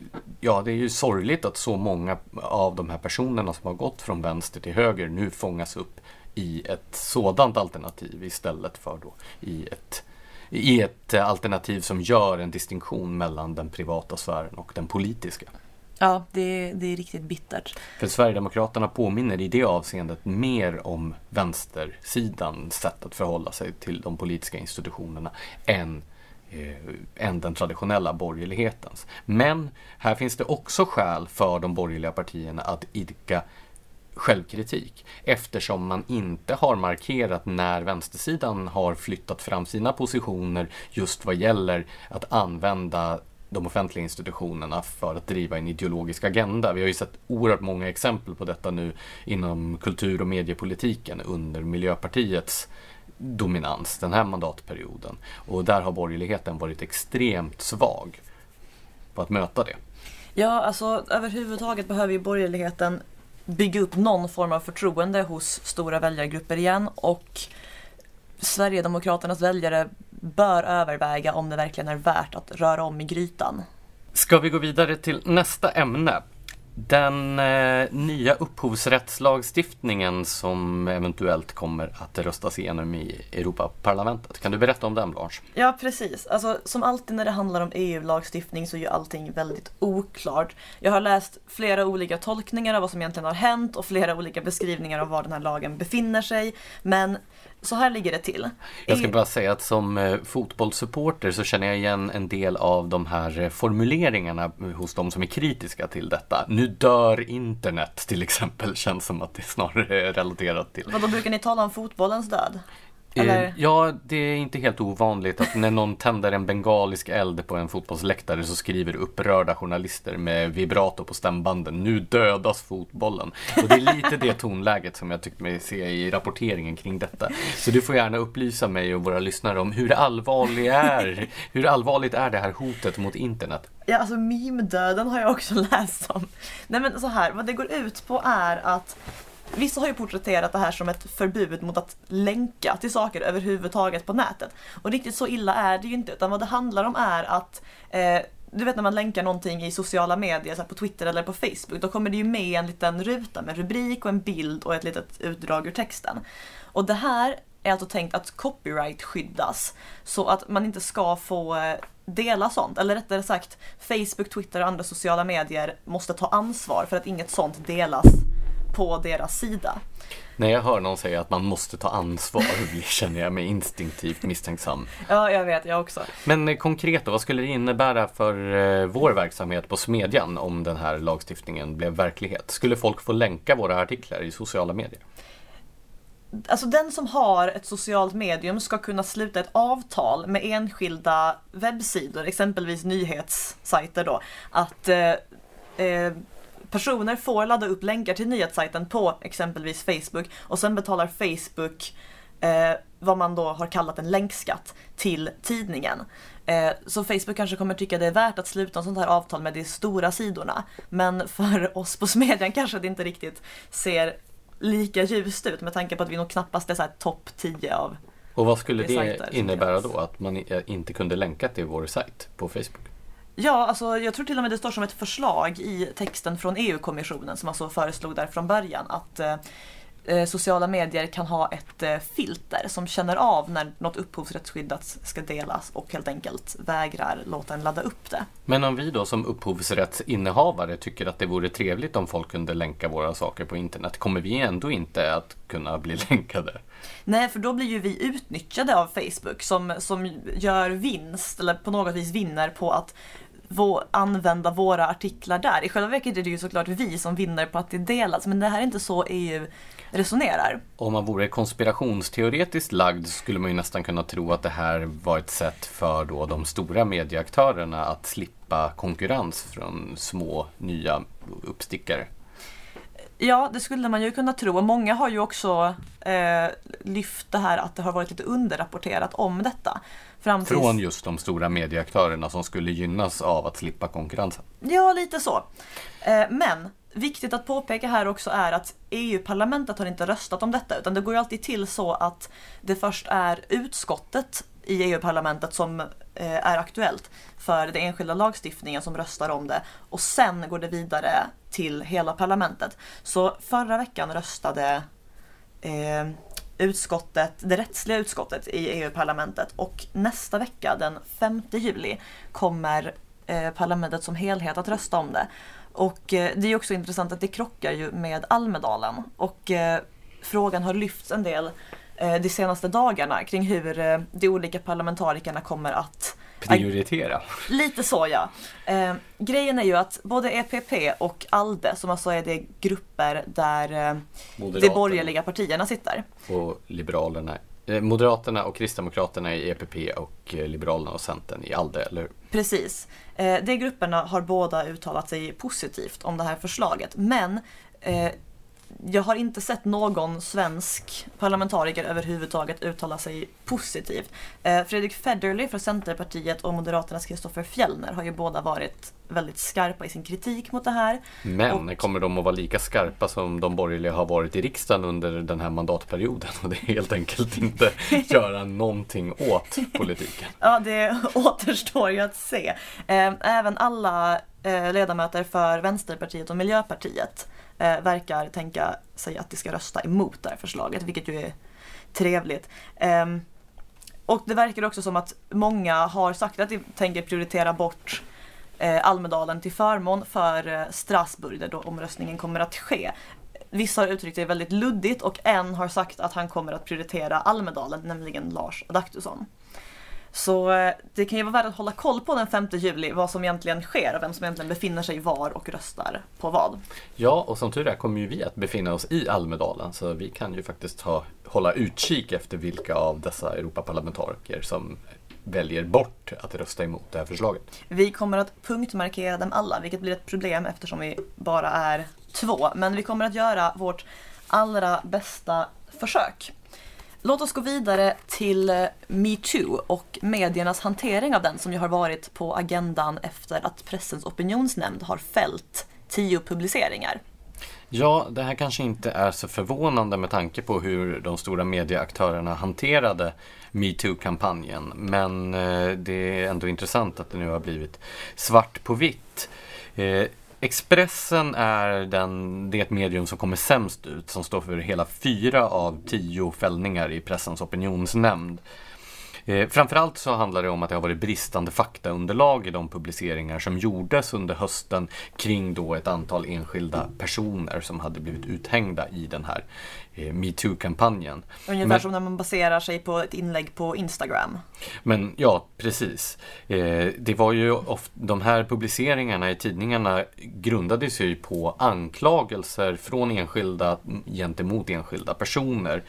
ja det är ju sorgligt att så många av de här personerna som har gått från vänster till höger nu fångas upp i ett sådant alternativ istället för då i ett i ett alternativ som gör en distinktion mellan den privata sfären och den politiska. Ja, det, det är riktigt bittert. För Sverigedemokraterna påminner i det avseendet mer om vänstersidans sätt att förhålla sig till de politiska institutionerna än eh, än den traditionella borgerlighetens. Men här finns det också skäl för de borgerliga partierna att idka självkritik eftersom man inte har markerat när vänstersidan har flyttat fram sina positioner just vad gäller att använda de offentliga institutionerna för att driva en ideologisk agenda. Vi har ju sett oerhört många exempel på detta nu inom kultur och mediepolitiken under Miljöpartiets dominans den här mandatperioden. Och där har borgerligheten varit extremt svag på att möta det. Ja, alltså överhuvudtaget behöver ju borgerligheten bygga upp någon form av förtroende hos stora väljargrupper igen och Sverigedemokraternas väljare bör överväga om det verkligen är värt att röra om i grytan. Ska vi gå vidare till nästa ämne? Den eh, nya upphovsrättslagstiftningen som eventuellt kommer att röstas igenom i Europaparlamentet. Kan du berätta om den Blanche? Ja precis. Alltså, som alltid när det handlar om EU-lagstiftning så är ju allting väldigt oklart. Jag har läst flera olika tolkningar av vad som egentligen har hänt och flera olika beskrivningar av var den här lagen befinner sig. Men så här ligger det till. Jag ska bara säga att som eh, fotbollssupporter så känner jag igen en del av de här eh, formuleringarna hos de som är kritiska till detta. Nu dör internet till exempel, känns som att det snarare är relaterat till. Vad då brukar ni tala om fotbollens död? Eh, Eller? Ja, det är inte helt ovanligt att när någon tänder en bengalisk eld på en fotbollsläktare så skriver upprörda journalister med vibrato på stämbanden Nu dödas fotbollen. Och det är lite det tonläget som jag tyckte mig se i rapporteringen kring detta. Så du får gärna upplysa mig och våra lyssnare om hur allvarlig är, hur allvarligt är det här hotet mot internet? Ja, alltså meme-döden har jag också läst om. Nej men så här, vad det går ut på är att Vissa har ju porträtterat det här som ett förbud mot att länka till saker överhuvudtaget på nätet. Och riktigt så illa är det ju inte, utan vad det handlar om är att eh, du vet när man länkar någonting i sociala medier, så på Twitter eller på Facebook, då kommer det ju med en liten ruta med rubrik och en bild och ett litet utdrag ur texten. Och det här är alltså tänkt att copyright skyddas så att man inte ska få eh, dela sånt. Eller rättare sagt, Facebook, Twitter och andra sociala medier måste ta ansvar för att inget sånt delas på deras sida. När jag hör någon säga att man måste ta ansvar känner jag mig instinktivt misstänksam. Ja, jag vet, jag också. Men eh, konkret då, vad skulle det innebära för eh, vår verksamhet på Smedjan om den här lagstiftningen blev verklighet? Skulle folk få länka våra artiklar i sociala medier? Alltså den som har ett socialt medium ska kunna sluta ett avtal med enskilda webbsidor, exempelvis nyhetssajter då, att eh, eh, personer får ladda upp länkar till nyhetssajten på exempelvis Facebook och sen betalar Facebook eh, vad man då har kallat en länkskatt till tidningen. Eh, så Facebook kanske kommer tycka det är värt att sluta en sånt här avtal med de stora sidorna. Men för oss på Smedjan kanske det inte riktigt ser lika ljust ut med tanke på att vi nog knappast är så topp 10 av Och vad skulle det innebära då? Att man inte kunde länka till vår sajt på Facebook? Ja, alltså jag tror till och med det står som ett förslag i texten från EU-kommissionen som alltså föreslog där från början att eh, eh, sociala medier kan ha ett eh, filter som känner av när något upphovsrättsskyddat ska delas och helt enkelt vägrar låta en ladda upp det. Men om vi då som upphovsrättsinnehavare tycker att det vore trevligt om folk kunde länka våra saker på internet, kommer vi ändå inte att kunna bli länkade? Nej, för då blir ju vi utnyttjade av Facebook som, som gör vinst, eller på något vis vinner på att använda våra artiklar där. I själva verket är det ju såklart vi som vinner på att det delas, men det här är inte så EU resonerar. Om man vore konspirationsteoretiskt lagd skulle man ju nästan kunna tro att det här var ett sätt för då de stora medieaktörerna att slippa konkurrens från små nya uppstickare. Ja, det skulle man ju kunna tro och många har ju också eh, lyft det här att det har varit lite underrapporterat om detta. Tills... Från just de stora medieaktörerna som skulle gynnas av att slippa konkurrensen. Ja, lite så. Eh, men viktigt att påpeka här också är att EU-parlamentet har inte röstat om detta utan det går ju alltid till så att det först är utskottet i EU-parlamentet som eh, är aktuellt för den enskilda lagstiftningen som röstar om det och sen går det vidare till hela parlamentet. Så förra veckan röstade eh, utskottet, det rättsliga utskottet i EU-parlamentet och nästa vecka den 5 juli kommer eh, parlamentet som helhet att rösta om det. Och eh, det är också intressant att det krockar ju med Almedalen och eh, frågan har lyfts en del eh, de senaste dagarna kring hur eh, de olika parlamentarikerna kommer att Prioritera. Lite så ja. Eh, grejen är ju att både EPP och ALDE, som alltså är de grupper där eh, de borgerliga partierna sitter. Och Liberalerna eh, Moderaterna och Kristdemokraterna i EPP och eh, Liberalerna och Centern i ALDE, eller hur? Precis. Eh, de grupperna har båda uttalat sig positivt om det här förslaget, men jag har inte sett någon svensk parlamentariker överhuvudtaget uttala sig positivt. Eh, Fredrik Federley från Centerpartiet och Moderaternas Kristoffer Fjellner har ju båda varit väldigt skarpa i sin kritik mot det här. Men och... kommer de att vara lika skarpa som de borgerliga har varit i riksdagen under den här mandatperioden? Och det är helt enkelt inte göra någonting åt politiken. Ja, det återstår ju att se. Eh, även alla Eh, ledamöter för Vänsterpartiet och Miljöpartiet eh, verkar tänka sig att de ska rösta emot det här förslaget, vilket ju är trevligt. Ehm, och det verkar också som att många har sagt att de tänker prioritera bort eh, Almedalen till förmån för Strasbourg där då omröstningen kommer att ske. Vissa har uttryckt det väldigt luddigt och en har sagt att han kommer att prioritera Almedalen, nämligen Lars Adaktusson. Så eh, det kan ju vara värt att hålla koll på den 5 juli vad som egentligen sker och vem som egentligen befinner sig var och röstar på vad. Ja, och som tur är kommer ju vi att befinna oss i Almedalen så vi kan ju faktiskt ha, hålla utkik efter vilka av dessa Europaparlamentariker som väljer bort att rösta emot det här förslaget. Vi kommer att punktmarkera dem alla, vilket blir ett problem eftersom vi bara är två. Men vi kommer att göra vårt allra bästa försök. Låt oss gå vidare till eh, metoo och mediernas hantering av den som ju har varit på agendan efter att Pressens opinionsnämnd har fällt tio publiceringar. Ja, det här kanske inte är så förvånande med tanke på hur de stora medieaktörerna hanterade metoo-kampanjen. Men eh, det är ändå intressant att det nu har blivit svart på vitt. Eh, Expressen är den, det medium som kommer sämst ut, som står för hela fyra av tio fällningar i Pressens opinionsnämnd. Eh, framförallt så handlar det om att det har varit bristande faktaunderlag i de publiceringar som gjordes under hösten kring då ett antal enskilda personer som hade blivit uthängda i den här metoo-kampanjen. Ungefär men, som när man baserar sig på ett inlägg på Instagram. Men ja, precis. Eh, det var ju ofta, de här publiceringarna i tidningarna grundade sig på anklagelser från enskilda gentemot enskilda personer.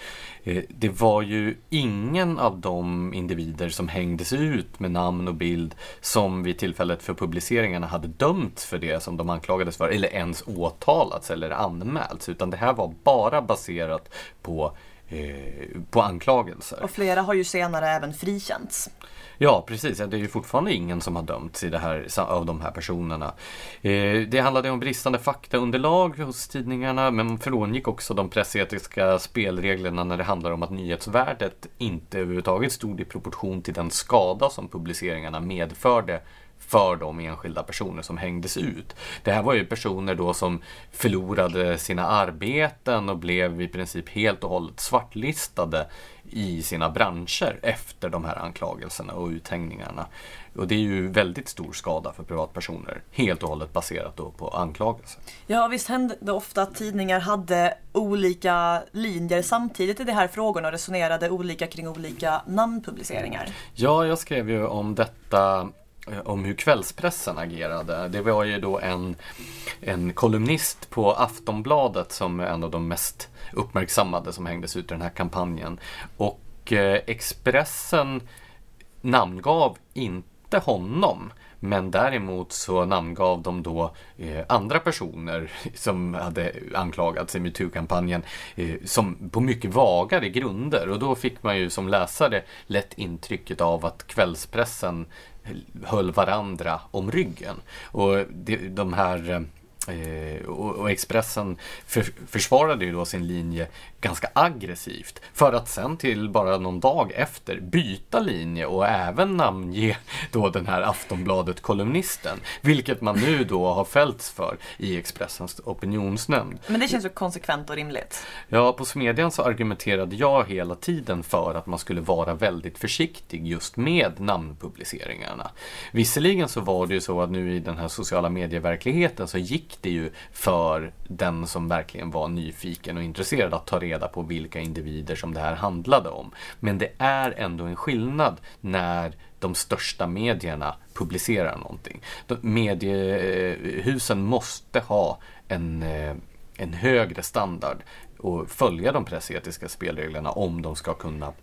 Eh, det var ju ingen av de individer som hängdes ut med namn och bild som vid tillfället för publiceringarna hade dömts för det som de anklagades för eller ens åtalats eller anmälts utan det här var bara baserat på eh, på anklagelser. Och flera har ju senare även frikänts. Ja, precis. Det är ju fortfarande ingen som har dömts i det här, av de här personerna. Eh, det handlade om bristande faktaunderlag hos tidningarna, men frångick också de pressetiska spelreglerna när det handlar om att nyhetsvärdet inte överhuvudtaget stod i proportion till den skada som publiceringarna medförde för de enskilda personer som hängdes ut. Det här var ju personer då som förlorade sina arbeten och blev i princip helt och hållet svartlistade i sina branscher efter de här anklagelserna och uthängningarna. Och det är ju väldigt stor skada för privatpersoner, helt och hållet baserat då på anklagelser. Ja, visst hände det ofta att tidningar hade olika linjer samtidigt i de här frågorna och resonerade olika kring olika namnpubliceringar? Ja, jag skrev ju om detta Eh, om hur kvällspressen agerade. Det var ju då en, en kolumnist på Aftonbladet som är en av de mest uppmärksammade som hängdes ut i den här kampanjen. Och eh, Expressen namngav inte honom. Men däremot så namngav de då eh, andra personer som hade anklagats i metoo-kampanjen eh, som på mycket vagare grunder. Och då fick man ju som läsare lätt intrycket av att kvällspressen höll varandra om ryggen. Och de här eh, och, Expressen för, försvarade ju då sin linje ganska aggressivt för att sen till bara någon dag efter byta linje och även namnge då den här Aftonbladet-kolumnisten. Vilket man nu då har fällts för i Expressens opinionsnämnd. Men det känns ju konsekvent och rimligt. Ja, på Smedjan så argumenterade jag hela tiden för att man skulle vara väldigt försiktig just med namnpubliceringarna. Visserligen så var det ju så att nu i den här sociala medieverkligheten så gick det ju för den som verkligen var nyfiken och intresserad att ta reda på vilka individer som det här handlade om. Men det är ändå en skillnad när de största medierna publicerar någonting. Mediehusen måste ha en, eh, en högre standard och följa de pressetiska spelreglerna om de ska kunna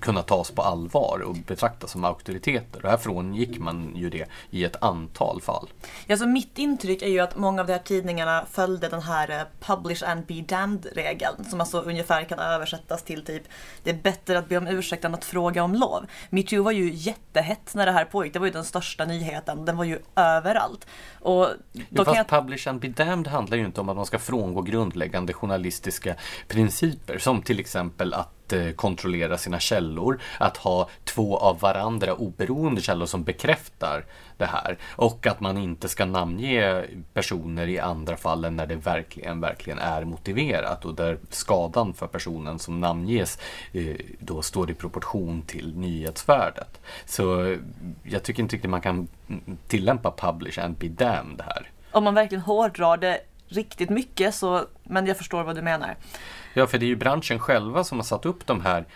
kunna tas på allvar och betraktas som auktoriteter. Och härifrån gick man ju det i ett antal fall. Ja, så mitt intryck är ju att många av de här tidningarna följde den här eh, publish and be damned-regeln som alltså ungefär kan översättas till typ det är bättre att be om ursäkt än att fråga om lov. Metoo var ju jättehett när det här pågick. Det var ju den största nyheten. Den var ju överallt. Och då jo, fast jag... publish and be damned handlar ju inte om att man ska frångå grundläggande journalistiska principer som till exempel att Eh, kontrollera sina källor, att ha två av varandra oberoende källor som bekräftar det här och att man inte ska namnge personer i andra fall än när det verkligen, verkligen är motiverat och där skadan för personen som namnges eh, då står i proportion till nyhetsvärdet. Så eh, jag tycker inte riktigt man kan mm, tillämpa publish and be damned här. Om man verkligen hårdrar det riktigt mycket så, men jag förstår vad du menar. Ja, för det är ju branschen själva som har satt upp de här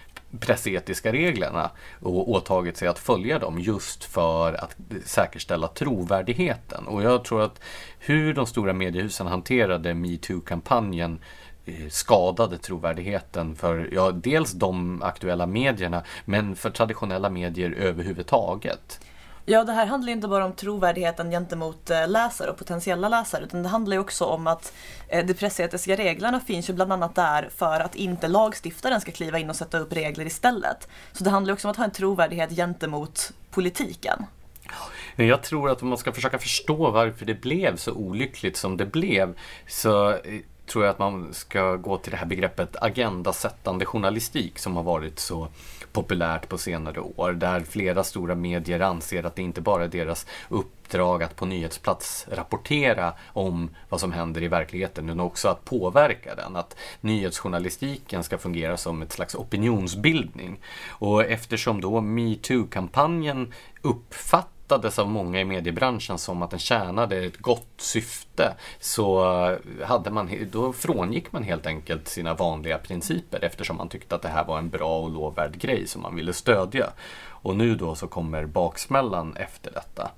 pressetiska reglerna och åtagit sig att följa dem just för att säkerställa trovärdigheten. Och jag tror att hur de stora mediehusen hanterade metoo-kampanjen eh, skadade trovärdigheten för ja, dels de aktuella medierna men för traditionella medier överhuvudtaget. Ja, det här handlar inte bara om trovärdigheten gentemot eh, läsare och potentiella läsare utan det handlar också om att eh, de pressetiska reglerna finns ju bland annat där för att inte lagstiftaren ska kliva in och sätta upp regler istället. Så det handlar också om att ha en trovärdighet gentemot politiken. Jag tror att om man ska försöka förstå varför det blev så olyckligt som det blev så eh, tror jag att man ska gå till det här begreppet agendasättande journalistik som har varit så populärt på senare år. Där flera stora medier anser att det inte bara är deras uppdrag att på nyhetsplats rapportera om vad som händer i verkligheten utan också att påverka den. Att nyhetsjournalistiken ska fungera som ett slags opinionsbildning. Och eftersom då metoo-kampanjen uppfattas uppfattades av många i mediebranschen som att den tjänade ett gott syfte så eh, hade man, då frångick man helt enkelt sina vanliga principer eftersom man tyckte att det här var en bra och lovvärd grej som man ville stödja. Och nu då så kommer baksmällan efter detta.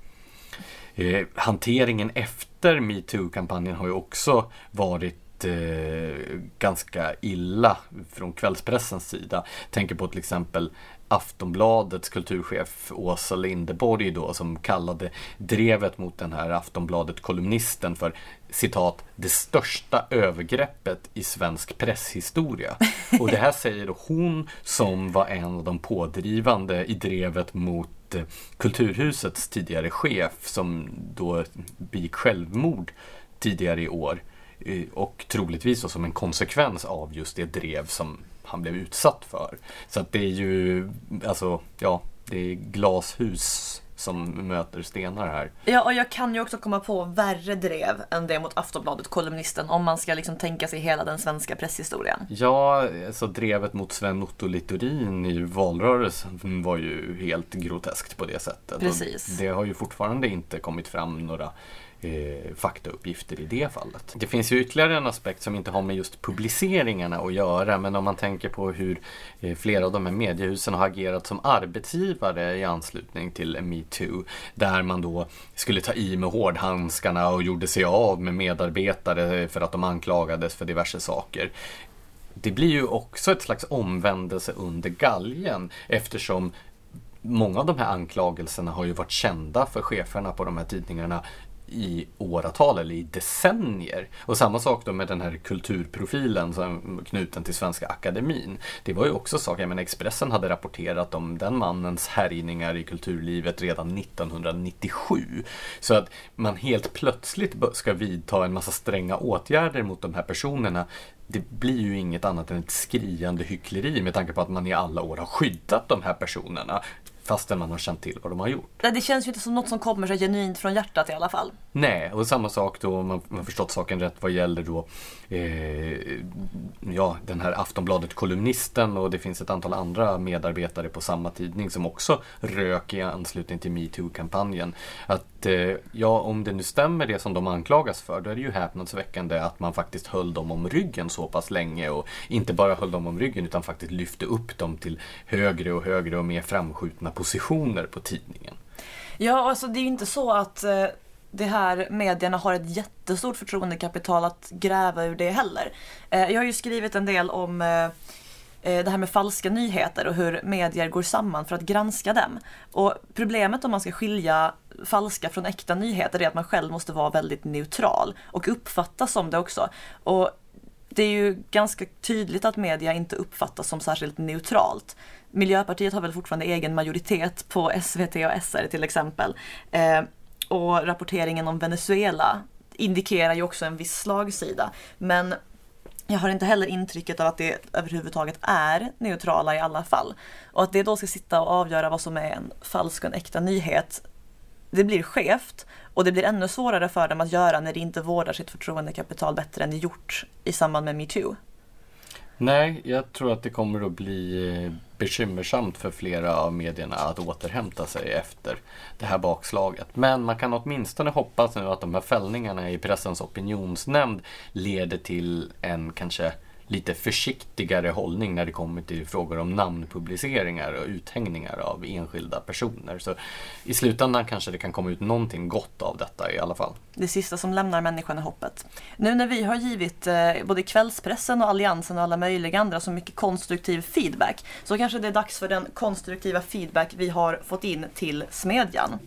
Eh, hanteringen efter metoo-kampanjen har ju också varit eh, ganska illa från kvällspressens sida. Tänker på till exempel Aftonbladets kulturchef Åsa Lindeborg då som kallade drevet mot den här Aftonbladet-kolumnisten för citat det största övergreppet i svensk presshistoria. Och det här säger då hon som var en av de pådrivande i drevet mot eh, Kulturhusets tidigare chef som då begick självmord tidigare i år. Eh, och troligtvis som en konsekvens av just det drev som han blev utsatt för. Så att det är ju, alltså, ja, det är glashus som möter stenar här. Ja, och jag kan ju också komma på värre drev än det mot Aftonbladet, kolumnisten, om man ska liksom tänka sig hela den svenska presshistorien. Ja, alltså drevet mot Sven-Otto Littorin i valrörelsen var ju helt groteskt på det sättet. Precis. Och det har ju fortfarande inte kommit fram några eh, faktauppgifter i det fallet. Det finns ju ytterligare en aspekt som inte har med just publiceringarna att göra men om man tänker på hur eh, flera av de här mediehusen har agerat som arbetsgivare i anslutning till metoo där man då skulle ta i med hårdhandskarna och gjorde sig av med medarbetare för att de anklagades för diverse saker det blir ju också ett slags omvändelse under galgen eftersom många av de här anklagelserna har ju varit kända för cheferna på de här tidningarna i åratal eller i decennier. Och samma sak då med den här kulturprofilen som knuten till Svenska Akademin. Det var ju också saker, men Expressen hade rapporterat om den mannens härjningar i kulturlivet redan 1997. Så att man helt plötsligt ska vidta en massa stränga åtgärder mot de här personerna det blir ju inget annat än ett skriande hyckleri med tanke på att man i alla år har skyddat de här personerna fastän man har känt till vad de har gjort. Det känns ju inte som något som kommer så genuint från hjärtat i alla fall. Nej, och samma sak då om man har förstått saken rätt vad gäller då eh, ja, den här Aftonbladet-kolumnisten och det finns ett antal andra medarbetare på samma tidning som också rök i anslutning till metoo-kampanjen. Att ja, om det nu stämmer det som de anklagas för, då är det ju häpnadsväckande att man faktiskt höll dem om ryggen så pass länge och inte bara höll dem om ryggen utan faktiskt lyfte upp dem till högre och högre och mer framskjutna positioner på tidningen. Ja, alltså det är ju inte så att eh, det här medierna har ett jättestort förtroendekapital att gräva ur det heller. Eh, jag har ju skrivit en del om eh, Eh, det här med falska nyheter och hur medier går samman för att granska dem. Och problemet om man ska skilja falska från äkta nyheter är att man själv måste vara väldigt neutral och uppfattas som det också. Och det är ju ganska tydligt att media inte uppfattas som särskilt neutralt. Miljöpartiet har väl fortfarande egen majoritet på SVT och SR till exempel. Eh, och rapporteringen om Venezuela indikerar ju också en viss slagsida. Men jag har inte heller intrycket av att det överhuvudtaget är neutrala i alla fall. Och att det då ska sitta och avgöra vad som är en falsk och en äkta nyhet, det blir skevt. Och det blir ännu svårare för dem att göra när de inte vårdar sitt förtroendekapital bättre än de gjort i samband med metoo. Nej, jag tror att det kommer att bli eh, bekymmersamt för flera av medierna att återhämta sig efter det här bakslaget. Men man kan åtminstone hoppas nu att de här fällningarna i pressens opinionsnämnd leder till en kanske lite försiktigare hållning när det kommer till frågor om namnpubliceringar och uthängningar av enskilda personer. Så i slutändan kanske det kan komma ut någonting gott av detta i alla fall. Det sista som lämnar människan är hoppet. Nu när vi har givit eh, både kvällspressen och Alliansen och alla möjliga andra så mycket konstruktiv feedback så kanske det är dags för den konstruktiva feedback vi har fått in till Smedjan.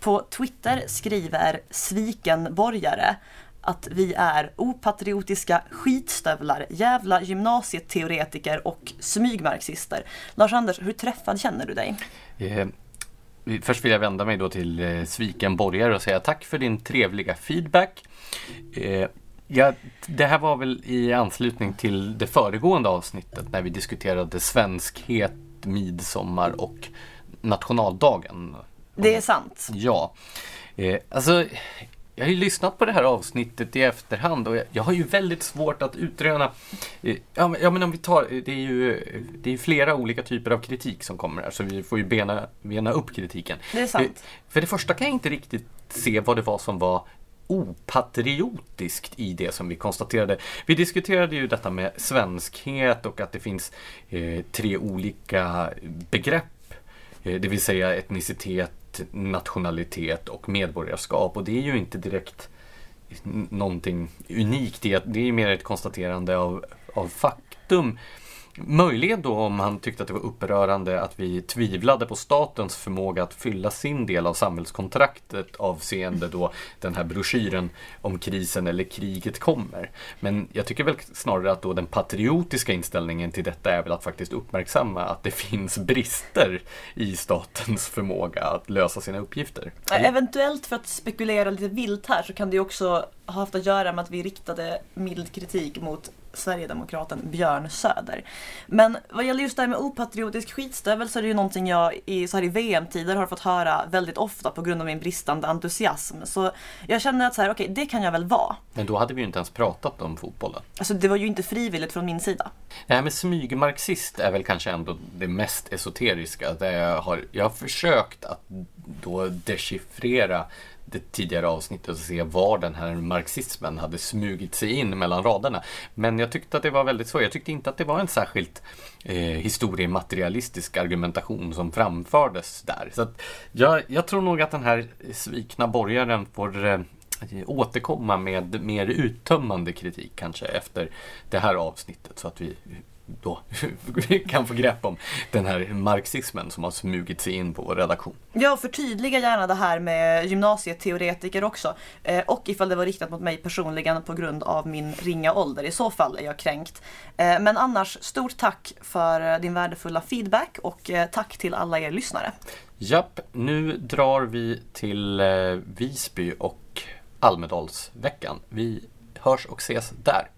På Twitter skriver ”Svikenborgare” att vi är opatriotiska skitstövlar, jävla gymnasieteoretiker och smygmarxister. Lars-Anders, hur träffad känner du dig? Eh, först vill jag vända mig då till eh, Sviken Borgare och säga tack för din trevliga feedback. Eh, ja, det här var väl i anslutning till det föregående avsnittet när vi diskuterade svenskhet, midsommar och nationaldagen. Det är sant. Ja. Eh, alltså, jag har ju lyssnat på det här avsnittet i efterhand och jag, jag har ju väldigt svårt att utröna. Eh, ja, men, ja, men om vi tar, det är ju det är flera olika typer av kritik som kommer här så vi får ju bena, bena upp kritiken. Det är sant. Eh, för det första kan jag inte riktigt se vad det var som var opatriotiskt i det som vi konstaterade. Vi diskuterade ju detta med svenskhet och att det finns eh, tre olika begrepp. Eh, det vill säga etnicitet, nationalitet och medborgarskap och det är ju inte direkt någonting unikt det är ju mer ett konstaterande av, av faktum. Möjligen då om han tyckte att det var upprörande att vi tvivlade på statens förmåga att fylla sin del av samhällskontraktet avseende då den här broschyren om krisen eller kriget kommer. Men jag tycker väl snarare att då den patriotiska inställningen till detta är väl att faktiskt uppmärksamma att det finns brister i statens förmåga att lösa sina uppgifter. Eventuellt för att spekulera lite vilt här så kan det också ha haft att göra med att vi riktade mild kritik mot Sverigedemokraten Björn Söder. Men vad gäller just det här med opatriotisk skitstövel så är det ju någonting jag i, så här i VM-tider har fått höra väldigt ofta på grund av min bristande entusiasm. Så jag känner att så här, okej, okay, det kan jag väl vara. Men då hade vi ju inte ens pratat om fotbollen. Alltså det var ju inte frivilligt från min sida. Det här med smygmarxist är väl kanske ändå det mest esoteriska. Det jag, har, jag har försökt att då dechiffrera det tidigare avsnittet och se var den här marxismen hade smugit sig in mellan raderna. Men jag tyckte att det var väldigt svårt. Jag tyckte inte att det var en särskilt eh, historiematerialistisk argumentation som framfördes där. Så jag, jag, tror nog att den här svikna borgaren får eh, återkomma med mer uttömmande kritik kanske efter det här avsnittet så att vi då kan få grepp om den här marxismen som har smugit sig in på vår redaktion. Ja, förtydliga gärna det här med gymnasieteoretiker också. Eh, och ifall det var riktat mot mig personligen på grund av min ringa ålder. I så fall är jag kränkt. Eh, men annars, stort tack för din värdefulla feedback och eh, tack till alla er lyssnare. Japp, nu drar vi till Visby och Almedalsveckan. Vi hörs och ses där.